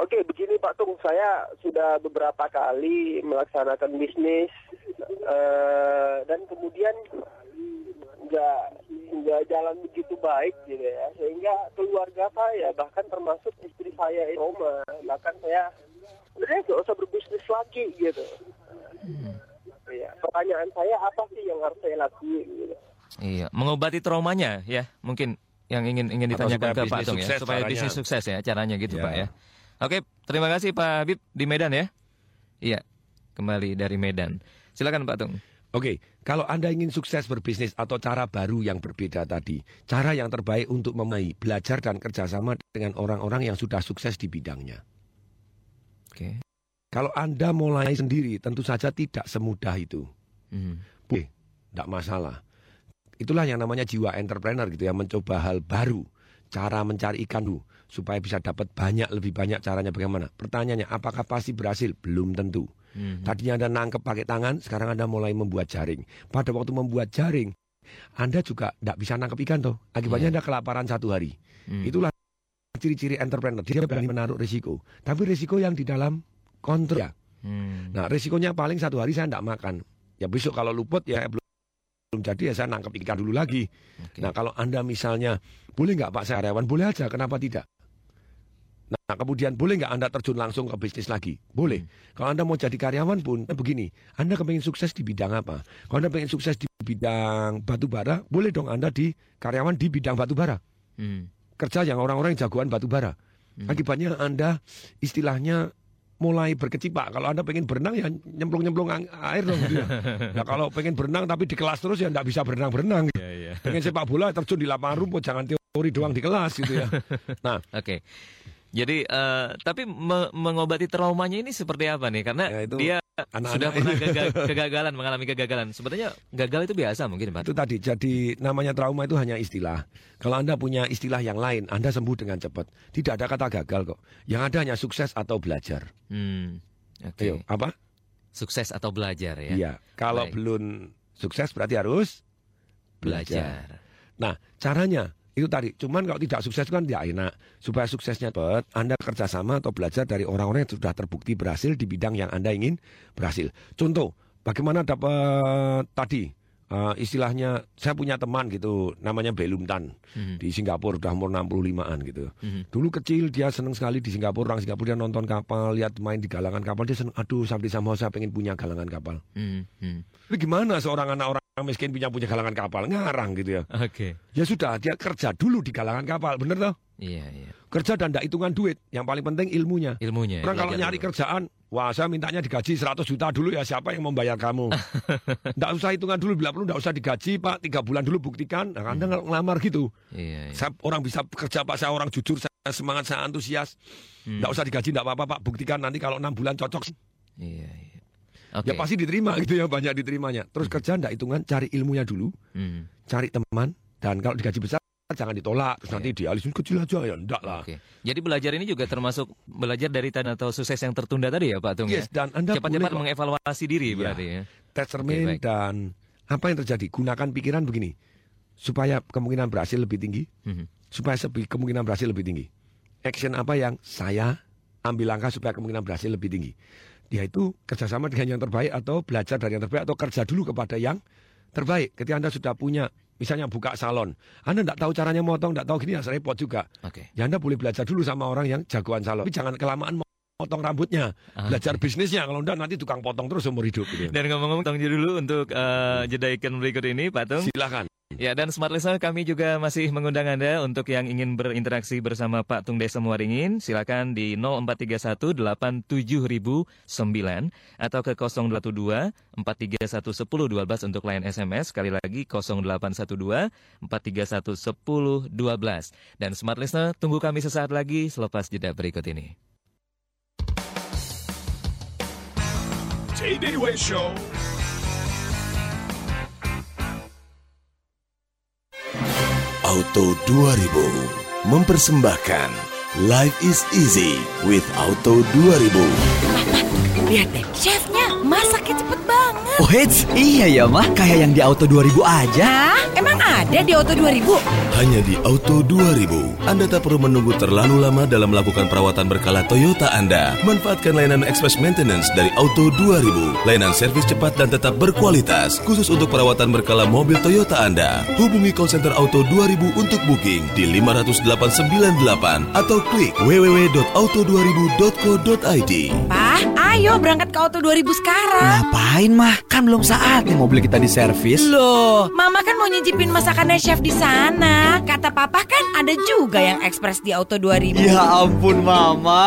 S16: Oke, begini Pak Tung, saya sudah beberapa kali melaksanakan bisnis eh, dan kemudian nggak nggak jalan begitu baik gitu ya, sehingga keluarga saya bahkan termasuk istri saya itu Roma, bahkan saya udah nggak usah berbisnis lagi gitu. Ya, pertanyaan saya apa sih yang harus saya lakuin gitu?
S2: Iya, mengobati traumanya ya, mungkin yang ingin ingin ditanyakan ke Pak Tung ya, supaya
S3: caranya.
S2: bisnis sukses ya, caranya gitu
S3: Ya.
S2: Pak ya. Oke, terima kasih Pak Habib di Medan ya. Iya, kembali dari Medan. Silakan Pak Tung.
S3: Oke, kalau Anda ingin sukses berbisnis atau cara baru yang berbeda tadi, cara yang terbaik untuk memulai belajar dan kerjasama dengan orang-orang yang sudah sukses di bidangnya.
S2: Oke.
S3: Kalau Anda mulai sendiri, tentu saja tidak semudah itu.
S2: Hmm.
S3: Boleh, tidak masalah. Itulah yang namanya jiwa entrepreneur gitu ya, mencoba hal baru, cara mencari ikan dulu supaya bisa dapat banyak lebih banyak caranya bagaimana. Pertanyaannya, apakah pasti berhasil? Belum tentu.
S2: Mhm.
S3: Tadinya Anda nangkep pakai tangan, sekarang Anda mulai membuat jaring. Pada waktu membuat jaring, Anda juga tidak bisa nangkep ikan toh. Akibatnya Anda kelaparan satu hari.
S2: Hmm.
S3: Itulah ciri-ciri entrepreneur. Dia berani menaruh risiko. Tapi risiko yang di dalam kontrol. ya.
S2: Hmm.
S3: Nah risikonya paling satu hari saya tidak makan. Ya besok kalau luput ya belum belum jadi ya saya nangkep ikan dulu lagi. Nah kalau Anda misalnya, boleh nggak Pak saya karyawan? Boleh aja, kenapa tidak? Nah kemudian boleh nggak Anda terjun langsung ke bisnis lagi? Boleh. Kalau Anda mau jadi karyawan pun eh, begini, Anda kepengen sukses di bidang apa? Kalau Anda pengen sukses di bidang batu bara, boleh dong Anda di karyawan di bidang batu bara.
S2: Hmm.
S3: Kerja yang orang-orang yang jagoan batu bara. Akibatnya Anda istilahnya mulai berkecipak. Kalau Anda pengen berenang ya nyemplung-nyemplung air dong gitu ya. Nah kalau pengen berenang tapi di kelas terus ya nggak bisa berenang-berenang. Pengen sepak bola terjun di lapangan rumput jangan teori doang di kelas gitu ya. Nah,
S2: Oke. Jadi eh, tapi me- mengobati traumanya ini seperti apa nih? Karena
S3: Ya, itu
S2: dia
S3: anak-anak
S2: sudah pernah gagal- kegagalan, mengalami kegagalan. Sebenarnya gagal itu biasa mungkin Pak.
S3: itu tadi jadi namanya trauma itu hanya istilah. Kalau Anda punya istilah yang lain, Anda sembuh dengan cepat. Tidak ada kata gagal kok. Yang ada hanya sukses atau belajar.
S2: Hmm. Oke.
S3: Ayo, apa?
S2: Sukses atau belajar ya?
S3: Iya. Kalau
S2: Baik.
S3: belum sukses berarti harus
S2: Belajar.
S3: Nah, caranya itu tadi. Cuman kalau tidak sukses kan tidak enak. Supaya suksesnya cepat, Anda kerjasama atau belajar dari orang-orang yang sudah terbukti berhasil di bidang yang Anda ingin berhasil. Contoh, bagaimana dapat tadi eh, istilahnya saya punya teman gitu namanya Belum Tan
S2: Mhm.
S3: di Singapura udah umur 65-an gitu.
S2: Mhm.
S3: Dulu kecil dia seneng sekali di Singapura, orang Singapura dia nonton kapal, lihat main di galangan kapal, dia seneng, aduh sampai sama saya pengen punya galangan kapal.
S2: Hmm, hmm.
S3: Tapi gimana seorang anak orang miskin punya punya galangan kapal? Ngarang gitu ya.
S2: Oke.
S3: Ya sudah, dia kerja dulu di galangan kapal, bener toh?
S2: Iya, iya.
S3: Kerja dan tidak hitungan duit, yang paling penting ilmunya.
S2: Ilmunya.
S3: Orang kalau
S2: belajar
S3: nyari
S2: dulu.
S3: kerjaan, wah saya mintanya digaji 100 juta dulu ya siapa yang membayar kamu? Tidak usah hitungan dulu, bila perlu tidak usah digaji pak, tiga bulan dulu buktikan. Nah, anda ngelamar gitu.
S2: Iya, iya.
S3: Saya orang bisa bekerja pak, saya orang jujur, saya semangat, saya antusias. Tidak usah digaji, tidak apa-apa pak, buktikan nanti kalau enam bulan cocok.
S2: Iya, iya.
S3: Ya pasti diterima gitu ya, banyak diterimanya. Terus kerja tidak hitungan, cari ilmunya dulu,
S2: Hmm.
S3: cari teman, dan kalau digaji besar jangan ditolak. Terus nanti dialisin kecil aja ya, enggak lah.
S2: Oke. Jadi belajar ini juga termasuk belajar dari tanda atau sukses yang tertunda tadi ya Pak Tung
S3: Yes,
S2: ya?
S3: dan Anda
S2: cepat-cepat mengevaluasi diri
S3: Iya.
S2: berarti ya.
S3: tes cermin
S2: baik.
S3: dan apa yang terjadi? Gunakan pikiran begini supaya kemungkinan berhasil lebih tinggi,
S2: Mhm.
S3: supaya kemungkinan berhasil lebih tinggi. Action apa yang saya ambil langkah supaya kemungkinan berhasil lebih tinggi? Yaitu kerjasama dengan yang terbaik atau belajar dari yang terbaik atau kerja dulu kepada yang terbaik. Ketika Anda sudah punya, misalnya buka salon, Anda tidak tahu caranya motong, tidak tahu gini, ya repot juga.
S2: Oke.
S3: Ya Anda boleh belajar dulu sama orang yang jagoan salon. Tapi jangan kelamaan potong rambutnya.
S2: Ah,
S3: Belajar bisnisnya. Kalau enggak nanti tukang potong terus seumur hidup. Gitu.
S2: Dan ngomong-ngomong tanggung dulu untuk eh, jeda iklan berikut ini Pak Tung.
S3: Silakan.
S2: Ya dan Smart Listener kami juga masih mengundang Anda untuk yang ingin berinteraksi bersama Pak Tung Desa Muaringin silakan di 0431 87009 atau ke 082 431 1012 untuk line SMS sekali lagi 0812 431 1012 dan Smart Listener tunggu kami sesaat lagi selepas jeda berikut ini.
S8: TBW Show.
S1: Auto 2000 mempersembahkan Life is easy with Auto 2000.
S4: Lihat deh, chefnya masaknya cepet
S5: hits, iya ya mah kayak yang di Auto 2000 aja.
S4: Hah? Emang ada di Auto 2000?
S1: Hanya di Auto 2000, Anda tak perlu menunggu terlalu lama dalam melakukan perawatan berkala Toyota Anda. Manfaatkan layanan express maintenance dari Auto 2000. Layanan servis cepat dan tetap berkualitas, khusus untuk perawatan berkala mobil Toyota Anda. Hubungi call center Auto 2000 untuk booking di 50898 atau klik www.auto2000.co.id.
S4: Pah, Ayo berangkat ke Auto 2000 sekarang.
S5: Ngapain mah? Kan belum saatnya mobil kita diservis.
S4: Loh, Mama kan mau nyicipin masakannya chef di sana. Kata Papa kan ada juga yang ekspres di Auto 2000.
S5: Ya ampun mama.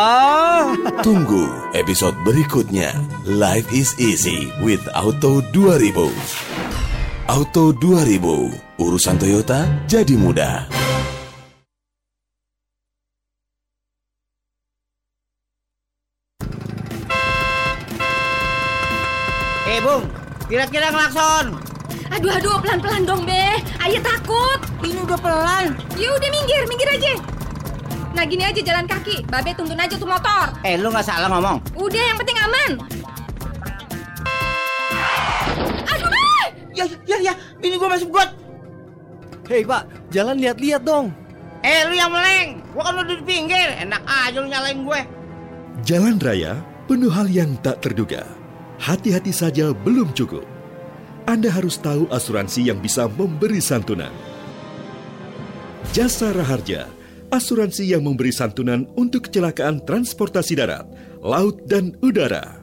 S1: Tunggu episode berikutnya. Life is easy with Auto 2000. Auto 2000, urusan Toyota jadi mudah.
S17: Kira-kira klakson.
S18: Aduh, aduh, pelan-pelan dong, Be. Ayah takut.
S17: Ini udah pelan.
S18: Ya udah minggir, minggir aja. Nah gini aja jalan kaki, Babe tuntun aja tuh motor.
S17: Eh lu nggak salah ngomong.
S18: Udah yang penting aman. Aduh, Be!
S17: Ya, ya, ya, bini gua masuk got.
S5: Hei pak, jalan lihat-lihat dong.
S17: Eh lu yang meleng, gua kan udah di pinggir. Enak aja lu nyalain gue.
S19: Jalan raya penuh hal yang tak terduga. Hati-hati saja belum cukup. Anda harus tahu asuransi yang bisa memberi santunan. Jasa Raharja, asuransi yang memberi santunan untuk kecelakaan transportasi darat, laut, dan udara.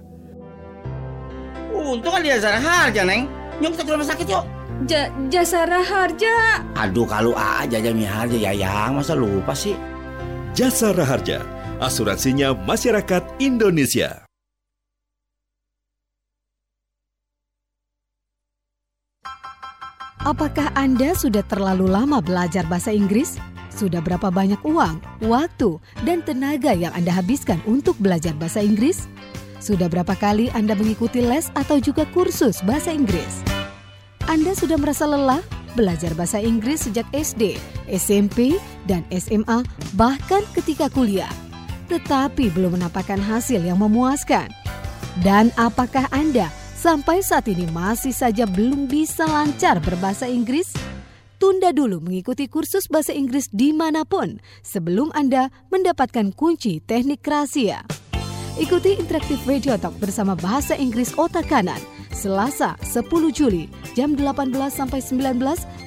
S17: Untung kan dia Zara Harja, Neng. Nyok kita ke rumah sakit yuk.
S18: Ja Jasara Harja.
S17: Aduh kalau aja Jami Harja ya yang masa lupa sih.
S19: Jasa Raharja, asuransinya masyarakat Indonesia.
S10: Apakah Anda sudah terlalu lama belajar bahasa Inggris? Sudah berapa banyak uang, waktu, dan tenaga yang Anda habiskan untuk belajar bahasa Inggris? Sudah berapa kali Anda mengikuti les atau juga kursus bahasa Inggris? Anda sudah merasa lelah belajar bahasa Inggris sejak SD, SMP, dan SMA, bahkan ketika kuliah, tetapi belum menampakkan hasil yang memuaskan. Dan apakah Anda sampai saat ini masih saja belum bisa lancar berbahasa Inggris? Tunda dulu mengikuti kursus bahasa Inggris di mana pun sebelum Anda mendapatkan kunci teknik rahasia. Ikuti Interaktif Radio Talk bersama Bahasa Inggris Otak Kanan Selasa 10 Juli jam 18 sampai 19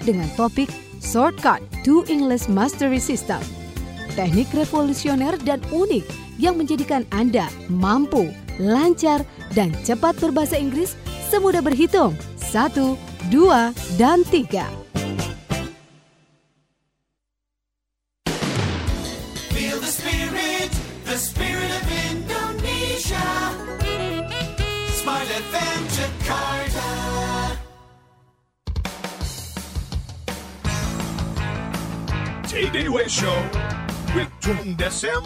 S10: dengan topik Shortcut to English Mastery System. Teknik revolusioner dan unik yang menjadikan Anda mampu, lancar, dan cepat berbahasa Inggris semudah berhitung. Satu, dua, dan tiga.
S20: Feel
S12: Show with Tung Desem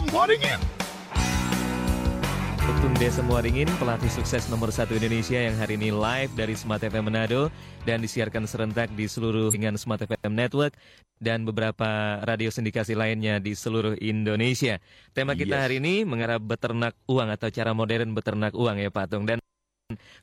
S12: Waddingin.
S2: Tung Desa Muaringin, pelatih sukses nomor satu Indonesia yang hari ini live dari Smart FM Manado dan disiarkan serentak di seluruh dengan Smart FM Network dan beberapa radio sindikasi lainnya di seluruh Indonesia. Tema kita
S3: Yes.
S2: hari ini mengarah beternak uang atau cara modern beternak uang ya Pak Tung. Dan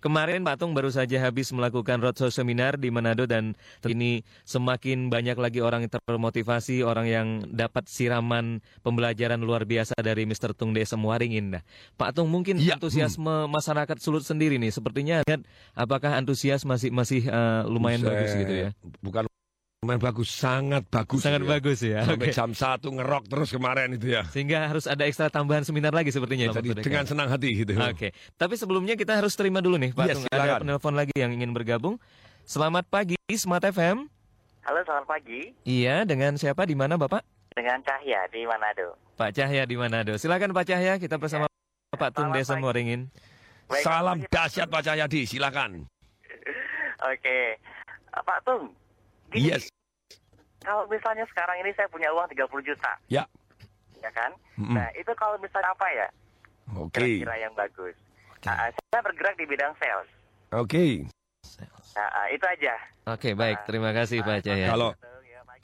S2: kemarin Pak Tung baru saja habis melakukan roadshow seminar di Manado dan ini semakin banyak lagi orang yang termotivasi, orang yang dapat siraman pembelajaran luar biasa dari Mr. Tung Desa Muaringin. Nah, Pak Tung mungkin antusiasme masyarakat Sulut sendiri nih, sepertinya apakah antusias masih masih eh, lumayan
S3: Buset.
S2: bagus gitu ya?
S3: Bukan lumayan bagus, sangat bagus.
S2: Sangat
S3: itu
S2: bagus ya,
S3: Sampai
S2: oke.
S3: jam 1 ngerok terus kemarin itu ya.
S2: Sehingga harus ada ekstra tambahan seminar lagi sepertinya.
S3: Jadi dengan senang hati gitu.
S2: Oke, tapi sebelumnya kita harus terima dulu nih Pak
S3: Yes,
S2: Tung. Ada
S3: silakan.
S2: penelpon lagi yang ingin bergabung. Selamat pagi Smart FM.
S21: Halo, selamat pagi.
S2: Iya, dengan siapa di mana Bapak?
S21: Dengan Cahya di Manado.
S2: Pak Cahya di Manado. Silakan Pak Cahya, kita bersama Pak Tung Desa Moringin.
S3: Salam dahsyat Pak Cahyadi, silakan.
S21: Oke. Eh, Pak Tung, gini,
S3: Yes.
S21: kalau misalnya sekarang ini saya punya uang 30 juta,
S3: Ya.
S21: ya kan?
S3: Mm-mm.
S21: Nah, itu kalau misalnya apa ya?
S3: Oke.
S21: Kira-kira yang bagus. Nah, saya bergerak di bidang sales.
S3: Oke.
S21: Nah, ah, itu aja.
S2: Oke, baik. Terima kasih Pak Cahya.
S3: Kalau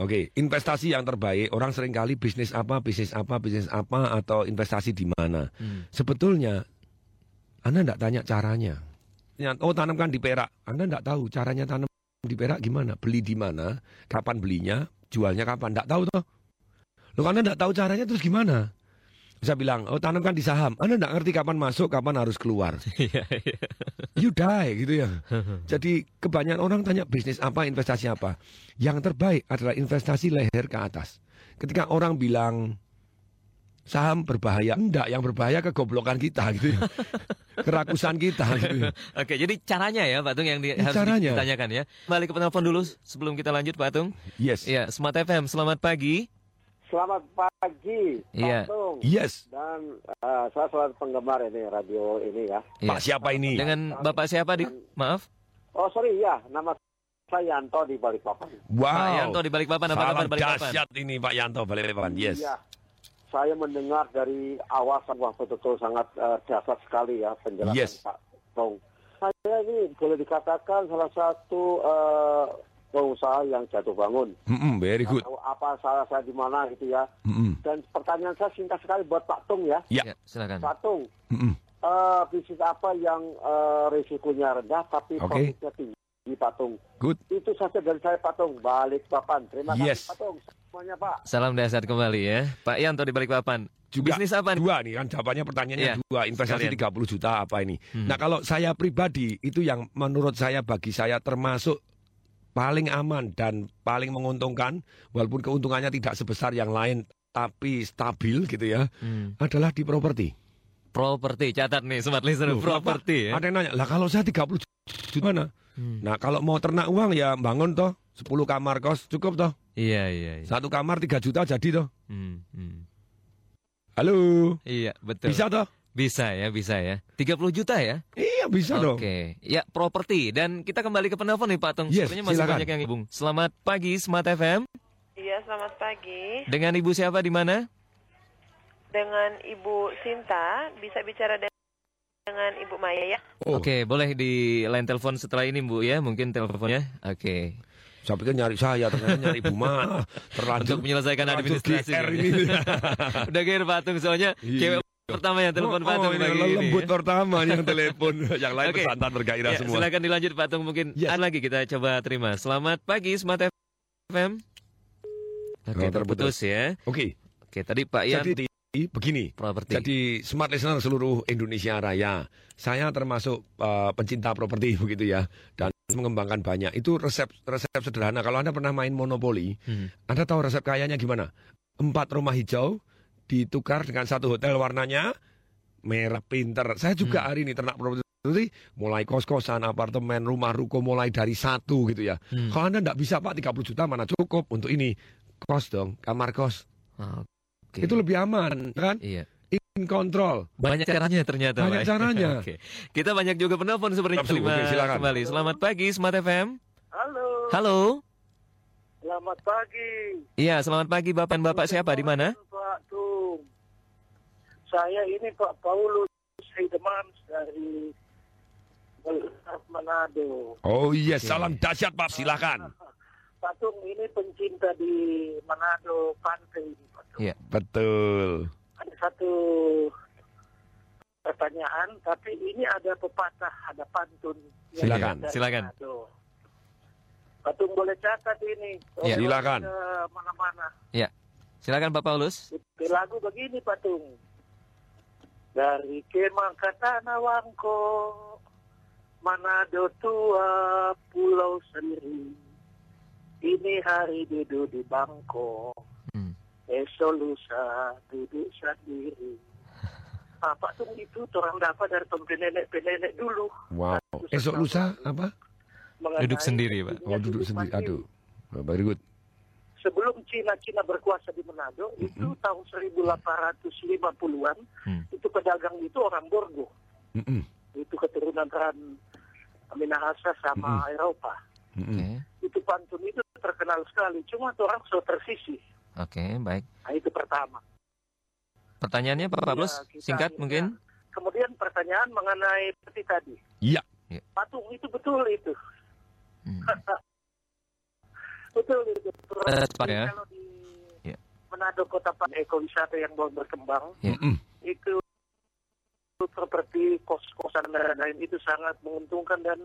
S3: Oke, investasi yang terbaik orang sering kali bisnis apa, bisnis apa, bisnis apa atau investasi di mana.
S2: Hmm.
S3: Sebetulnya Anda tidak tanya caranya. Ya, Oh tanamkan di perak, Anda tidak tahu caranya tanam di perak gimana, beli di mana, kapan belinya, jualnya kapan, tidak tahu toh. Loh Anda tidak tahu caranya terus gimana? Bisa bilang, oh tanamkan di saham, Anda tidak ngerti kapan masuk, kapan harus keluar.
S2: Iya, iya.
S3: You die gitu ya. Jadi kebanyakan orang tanya bisnis apa, investasi apa. Yang terbaik adalah investasi leher ke atas. Ketika orang bilang saham berbahaya. Enggak, yang berbahaya kegoblokan kita gitu. ya. Kerakusan kita gitu. ya.
S2: Oke, jadi caranya ya Pak Tung yang di,
S3: Ya,
S2: harus
S3: caranya.
S2: ditanyakan ya. Balik ke penelpon dulu sebelum kita lanjut Pak Tung.
S3: Yes.
S2: Ya, Smart FM, selamat pagi.
S22: Selamat pagi,
S2: Iya.
S22: Pak Tung.
S3: Yes.
S22: Dan eh, saya selalu penggemar ini radio ini ya.
S2: Iya.
S3: siapa ini?
S2: Dengan Bapak siapa di Maaf?
S22: Oh sorry ya, nama saya Yanto di Balikpapan.
S3: Wow.
S2: Pak Yanto di Balikpapan, apa kabar Balikpapan?
S3: dahsyat ini Pak Yanto Balikpapan. Yes.
S22: Iya. Saya mendengar dari awal wah betul-betul sangat eh, dahsyat sekali ya penjelasan
S3: Yes.
S22: Pak Tung. Saya ini boleh dikatakan salah satu eh, pengusaha yang jatuh bangun.
S3: Mm-mm, very good.
S22: Tahu apa salah saya di mana gitu ya.
S3: Mm-mm.
S22: Dan pertanyaan saya singkat sekali buat Pak Tung ya.
S3: Ya.
S2: silakan.
S22: Pak Tung,
S3: Mm-mm.
S22: eh, bisnis apa yang eh, risikonya rendah tapi
S3: Oke.
S22: profitnya tinggi Pak Tung?
S3: Good.
S22: Itu saja dari saya Pak Tung. Balik papan. Terima
S3: Yes.
S22: kasih Pak Tung. Semuanya Pak.
S2: Salam dahsyat kembali ya. Pak Yanto di Balikpapan.
S3: Juga
S2: Bisnis apa nih?
S3: Dua nih kan jawabannya pertanyaannya
S2: Iya,
S3: dua investasi
S2: sekalian.
S3: 30 juta apa ini.
S2: Hmm.
S3: Nah kalau saya pribadi itu yang menurut saya bagi saya termasuk paling aman dan paling menguntungkan walaupun keuntungannya tidak sebesar yang lain tapi stabil gitu ya
S2: Hmm.
S3: adalah di properti.
S2: Properti, catat nih smart listener, properti ya.
S3: Ada yang nanya, lah kalau saya 30 juta mana?
S2: Hmm.
S3: Nah kalau mau ternak uang ya bangun toh 10 kamar kos cukup toh.
S2: Iya, iya, iya.
S3: Satu kamar 3 juta jadi toh.
S2: Hmm, hmm.
S3: Halo.
S2: Iya, betul.
S3: Bisa toh?
S2: Bisa ya, bisa ya. 30 juta ya?
S3: Iya bisa dong.
S2: Oke, ya properti dan kita kembali ke penelpon nih Pak Tung.
S3: Yes,
S2: Sepertinya masih
S3: silakan.
S2: banyak yang hubung. Selamat pagi Smart FM.
S23: Iya, selamat pagi.
S2: Dengan Ibu siapa di mana?
S23: Dengan Ibu Sinta, bisa bicara de- dengan Ibu Maya ya?
S2: Oke, boleh di line telepon setelah ini Bu ya, mungkin teleponnya. Oke.
S3: Saya pikir nyari saya, ternyata nyari Bu Ma. Terlanjur
S2: Untuk menyelesaikan administrasi.
S3: Ini.
S2: Udah gair Patung soalnya
S3: Iya.
S2: cewek pertama yang telepon
S3: Oh,
S2: Patung
S3: ini
S2: pagi ini.
S3: lembut
S2: ya.
S3: pertama yang telepon. Yang lain
S2: Oke.
S3: pesantan bergairah
S2: Ya,
S3: semua.
S2: Silakan dilanjut Patung mungkin ada lagi kita coba terima. Selamat pagi Smart FM. Oke,
S3: Oh,
S2: terputus ya.
S3: Oke.
S2: Oke, tadi Pak Yan
S3: Jadi begini.
S2: properti.
S3: Jadi smart listener seluruh Indonesia Raya. Saya termasuk uh, pencinta properti begitu ya dan mengembangkan banyak. Itu resep resep sederhana. Kalau Anda pernah main monopoli,
S2: Hmm.
S3: Anda tahu resep kayanya gimana? Empat rumah hijau ditukar dengan satu hotel warnanya merah pinter. Saya
S2: Hmm.
S3: juga hari ini ternak properti mulai kos-kosan, apartemen, rumah ruko mulai dari satu gitu ya.
S2: Hmm.
S3: Kalau Anda tidak bisa Pak 30 juta mana cukup untuk ini. Kos dong, kamar kos.
S2: Oke.
S3: Itu lebih aman kan?
S2: Iya.
S3: In control.
S2: Banyak caranya ternyata.
S3: Banyak
S2: Pak.
S3: caranya.
S2: Oke. Kita banyak juga penelpon terima
S3: oke, silakan.
S2: kembali. Selamat pagi Smart FM.
S22: Halo.
S2: Halo.
S22: Selamat pagi,
S2: Iya, selamat pagi Bapak dan Bapak siapa di mana?
S22: Pak Tung. Saya ini Pak Paulus Heideman dari Manado.
S3: Oh iya, salam dahsyat Pak, silakan.
S22: Pak Tung ini pencinta di Manado pantai.
S2: Iya.
S3: Betul.
S22: Ada satu pertanyaan, tapi ini ada pepatah, ada pantun.
S3: Silakan,
S2: silakan.
S22: Manado. Pak Tung boleh catat ini.
S2: Iya.
S22: Kalau
S3: Silakan.
S22: ke mana-mana.
S2: Ya. Silakan Pak Paulus.
S22: Di lagu begini Pak Tung. Dari kemang kata Nawangko, Manado tua pulau sendiri. Ini hari duduk di bangko,
S2: Hmm.
S22: Esok lusa duduk sendiri. Nah, Pak Tung itu orang dapat dari penenek-penenek dulu.
S3: Wow. Esok lusa apa?
S2: Duduk sendiri, Pak.
S3: Oh, duduk sendiri. Aduh. Very good.
S22: Sebelum Cina-Cina berkuasa di Manado, itu tahun 1850-an,
S2: Hmm.
S22: itu pedagang itu orang Borgo. Itu keturunan Ran Minahasa sama Eropa. Itu pantun itu terkenal sekali. Cuma tuh orang so tersisi.
S2: Oke, baik.
S22: Nah, itu pertama.
S2: Pertanyaannya Pak Paulus
S22: Ya, kita
S2: singkat
S22: akhirnya-
S2: mungkin?
S22: Kemudian pertanyaan mengenai seperti tadi.
S3: Iya.
S22: Patung itu betul itu.
S2: Hmm.
S22: betul itu.
S2: Ada cepat ya.
S22: Kalau di
S2: Ya.
S22: Manado kota pan ekowisata yang baru berkembang,
S2: Ya.
S22: itu seperti kos-kosan dan lain itu sangat menguntungkan dan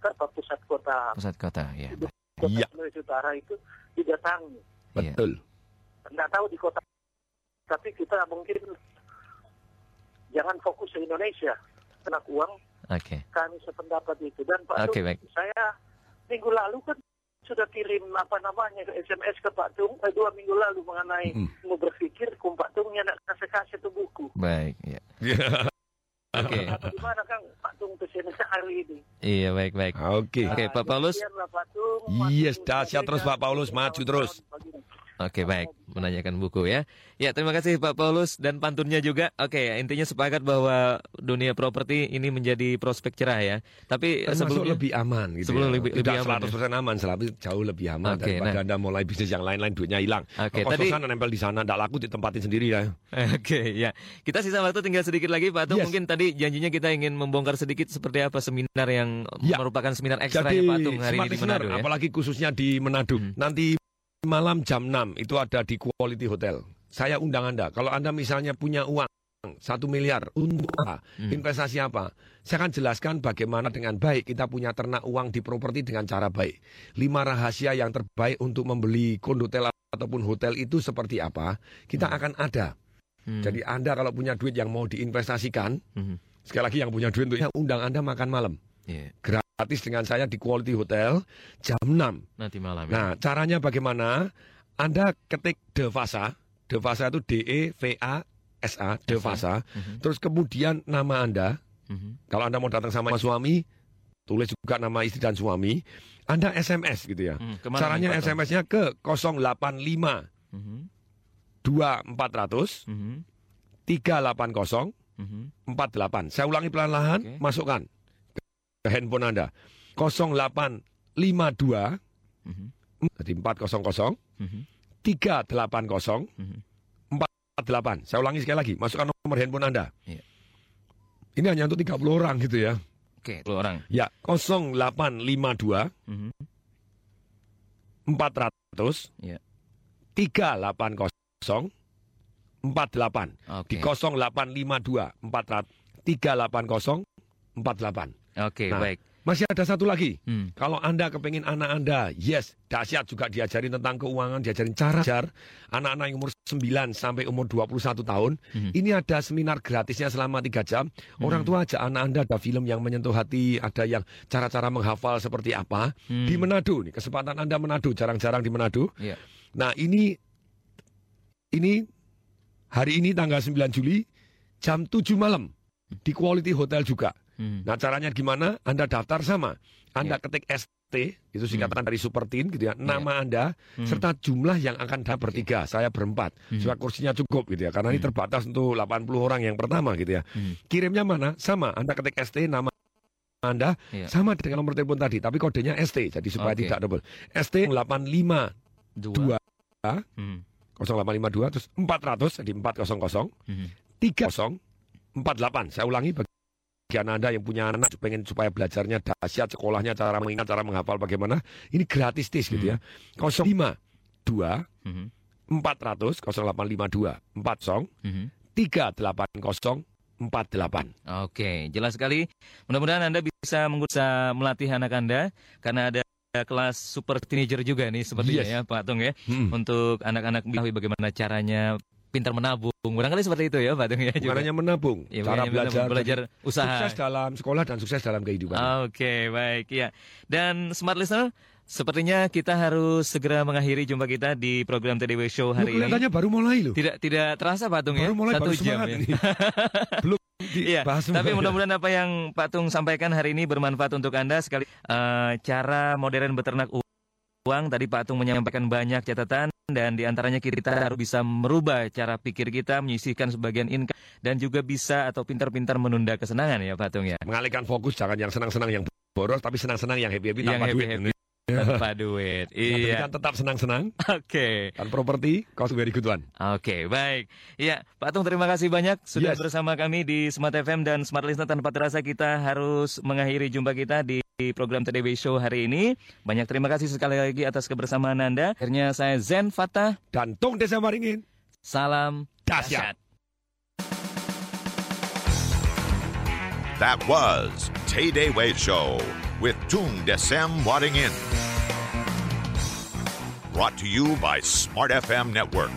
S22: apa pusat kota
S2: Pusat kota, ya.
S22: kota
S3: Iya.
S22: Sulawesi Utara itu didatangi.
S3: Betul.
S22: Nggak tahu di kota, tapi kita mungkin jangan fokus ke Indonesia. Kena uang,
S2: Oke.
S22: kami sependapat itu. Dan Pak
S2: Oke,
S22: Tung,
S2: baik.
S22: saya minggu lalu kan sudah kirim apa namanya ke SMS ke Pak Tung eh, dua minggu lalu mengenai mau berpikir kum Pak Tung yang nak kasih buku.
S2: Baik, ya. Oke.
S22: Gimana Kang Pak Tung hari ini?
S2: Iya, baik, baik.
S3: Oke.
S2: Oke, Pak Paulus.
S22: Tung.
S3: Yes, dahsyat terus Pak Paulus, maju terus.
S2: Oke baik, menanyakan buku ya. Ya terima kasih Pak Paulus dan pantunnya juga. Oke intinya sepakat bahwa dunia properti ini menjadi prospek cerah ya. Tapi
S3: Termasuk
S2: sebelumnya
S3: lebih aman gitu
S2: Sebelum
S3: ya.
S2: lebih, lebih aman.
S3: 100% aman, selalu jauh lebih aman
S2: Oke,
S3: daripada
S2: nah.
S3: Anda mulai bisnis yang lain-lain duitnya hilang.
S2: Oke,
S3: Kos-kosan
S2: tadi-
S3: nempel di sana, tidak laku ditempatin sendiri ya.
S2: Oke ya, kita sisa waktu tinggal sedikit lagi Pak Tung.
S3: Yes.
S2: Mungkin tadi janjinya kita ingin membongkar sedikit seperti apa seminar yang merupakan seminar ekstranya
S3: Ya.
S2: Pak Tung hari ini di Manado ya.
S3: apalagi khususnya di Manado.
S2: Hmm.
S3: Nanti malam jam 6 itu ada di Quality Hotel. Saya undang Anda. Kalau Anda misalnya punya uang satu miliar untuk apa?
S2: Hmm.
S3: Investasi apa? Saya akan jelaskan bagaimana dengan baik kita punya ternak uang di properti dengan cara baik. Lima rahasia yang terbaik untuk membeli kondotel ataupun hotel itu seperti apa? Kita akan ada.
S2: Hmm.
S3: Jadi Anda kalau punya duit yang mau diinvestasikan,
S2: Hmm.
S3: sekali lagi yang punya duit untuk undang Anda makan malam.
S2: Iya.
S3: Gratis dengan saya di Quality Hotel jam 6.
S2: Nanti malam ya.
S3: Nah, caranya bagaimana? Anda ketik Devasa, Devasa itu D E V A S A, Devasa.
S2: Mhm.
S3: Terus kemudian nama Anda.
S2: Mhm.
S3: Kalau Anda mau datang sama suami, tulis juga nama istri dan suami. Anda SMS gitu ya.
S2: Hmm,
S3: Caranya? SMS-nya ke 085
S2: Mhm.
S3: 2400
S2: Mhm.
S3: 380
S2: Mhm.
S3: 48. Saya ulangi pelan-pelan, masukkan ke handphone Anda. 0852
S2: Mhm.
S3: jadi 400
S2: Mhm.
S3: 380 48. Saya ulangi sekali lagi, masukkan nomor handphone Anda.
S2: Iya.
S3: Ini hanya untuk 30 orang gitu ya.
S2: Oke, 10 orang.
S3: Ya, 0852
S2: Mhm.
S3: 400
S2: Iya.
S3: 380 48. Di
S2: Oke.
S3: 0852 400 380 48.
S2: Oke,
S3: Nah,
S2: baik.
S3: Masih ada satu lagi.
S2: Hmm.
S3: Kalau Anda kepingin anak Anda, yes, dahsyat juga diajarin tentang keuangan, diajarin cara ajar anak-anak yang umur 9 sampai umur 21 tahun.
S2: Hmm.
S3: Ini ada seminar gratisnya selama 3 jam. Orang tua ajak anak Anda ada film yang menyentuh hati, ada yang cara-cara menghafal seperti apa.
S2: Hmm.
S3: Di Manado nih, kesempatan Anda Manado, jarang-jarang di Manado.
S2: Iya.
S3: Nah, ini ini hari ini tanggal 9 Juli jam 7 malam di Quality Hotel juga.
S2: Hmm.
S3: Nah caranya gimana? Anda daftar sama. Anda
S2: Iya.
S3: ketik ST, itu singkatan dari Supertin gitu ya. Nama Anda
S2: Hmm.
S3: serta jumlah yang akan dapat bertiga. Saya berempat.
S2: Hmm.
S3: Supaya kursinya cukup gitu ya. Karena ini terbatas untuk 80 orang yang pertama gitu ya.
S2: Hmm.
S3: Kirimnya mana? Sama. Anda ketik ST nama Anda
S2: Iya.
S3: sama dengan nomor telepon tadi, tapi kodenya ST. Jadi supaya
S2: Oke.
S3: tidak double. ST 852
S2: Hmm.
S3: 0852 terus 400 jadi 400
S2: Mhm.
S3: 30 48. Saya ulangi bagi Anda yang punya anak pengen supaya belajarnya dahsyat sekolahnya cara mengingat cara menghafal bagaimana ini gratis tis gitu ya. 052
S2: Mhm.
S3: 400 0852 40
S2: Mhm.
S3: 380 48.
S2: Oke, jelas sekali. Mudah-mudahan Anda bisa bisa melatih anak Anda karena ada kelas super teenager juga nih sepertinya
S3: Yes.
S2: ya Pak Tung ya.
S3: Hmm.
S2: Untuk anak-anak mengetahui bagaimana caranya pintar menabung. Barangkali seperti itu ya Pak Tung ya.
S3: Bukan
S2: juga.
S3: hanya menabung,
S2: Iya,
S3: cara belajar,
S2: belajar usaha.
S3: Sukses dalam sekolah dan sukses dalam kehidupan.
S2: Oke, baik ya. Dan smart listener, sepertinya kita harus segera mengakhiri jumpa kita di program TDW Show hari ini.
S3: kelihatannya baru mulai loh.
S2: Tidak tidak terasa Pak Tung ya.
S3: Baru mulai,
S2: Satu
S3: baru
S2: jam ya.
S3: ini. Belum
S2: Iya, tapi mudah-mudahan apa yang Pak Tung sampaikan hari ini bermanfaat untuk Anda sekali. Eh, cara modern beternak uang tadi Pak Tung menyampaikan banyak catatan dan di antaranya kita harus bisa merubah cara pikir kita, menyisihkan sebagian income dan juga bisa atau pintar-pintar menunda kesenangan ya Pak Tung ya.
S3: Mengalihkan fokus jangan yang senang-senang yang boros tapi senang-senang yang happy-happy
S2: Yang
S3: tanpa duit.
S2: happy-happy tanpa duit.
S3: Iya. Kan tetap senang-senang.
S2: Oke.
S3: Dan properti cost very good one.
S2: Oke, baik. Iya, Pak Tung terima kasih banyak sudah
S3: Yes.
S2: bersama kami di Smart FM dan Smart Listener tanpa terasa kita harus mengakhiri jumpa kita di program TDW Show hari ini. Banyak terima kasih sekali lagi atas kebersamaan Anda. Akhirnya saya Zen Fatah
S3: dan Tung Desa Maringin.
S2: Salam
S3: dahsyat.
S12: That was Tay Way Show with Tung Desem Wadding In. Brought to you by Smart FM Network.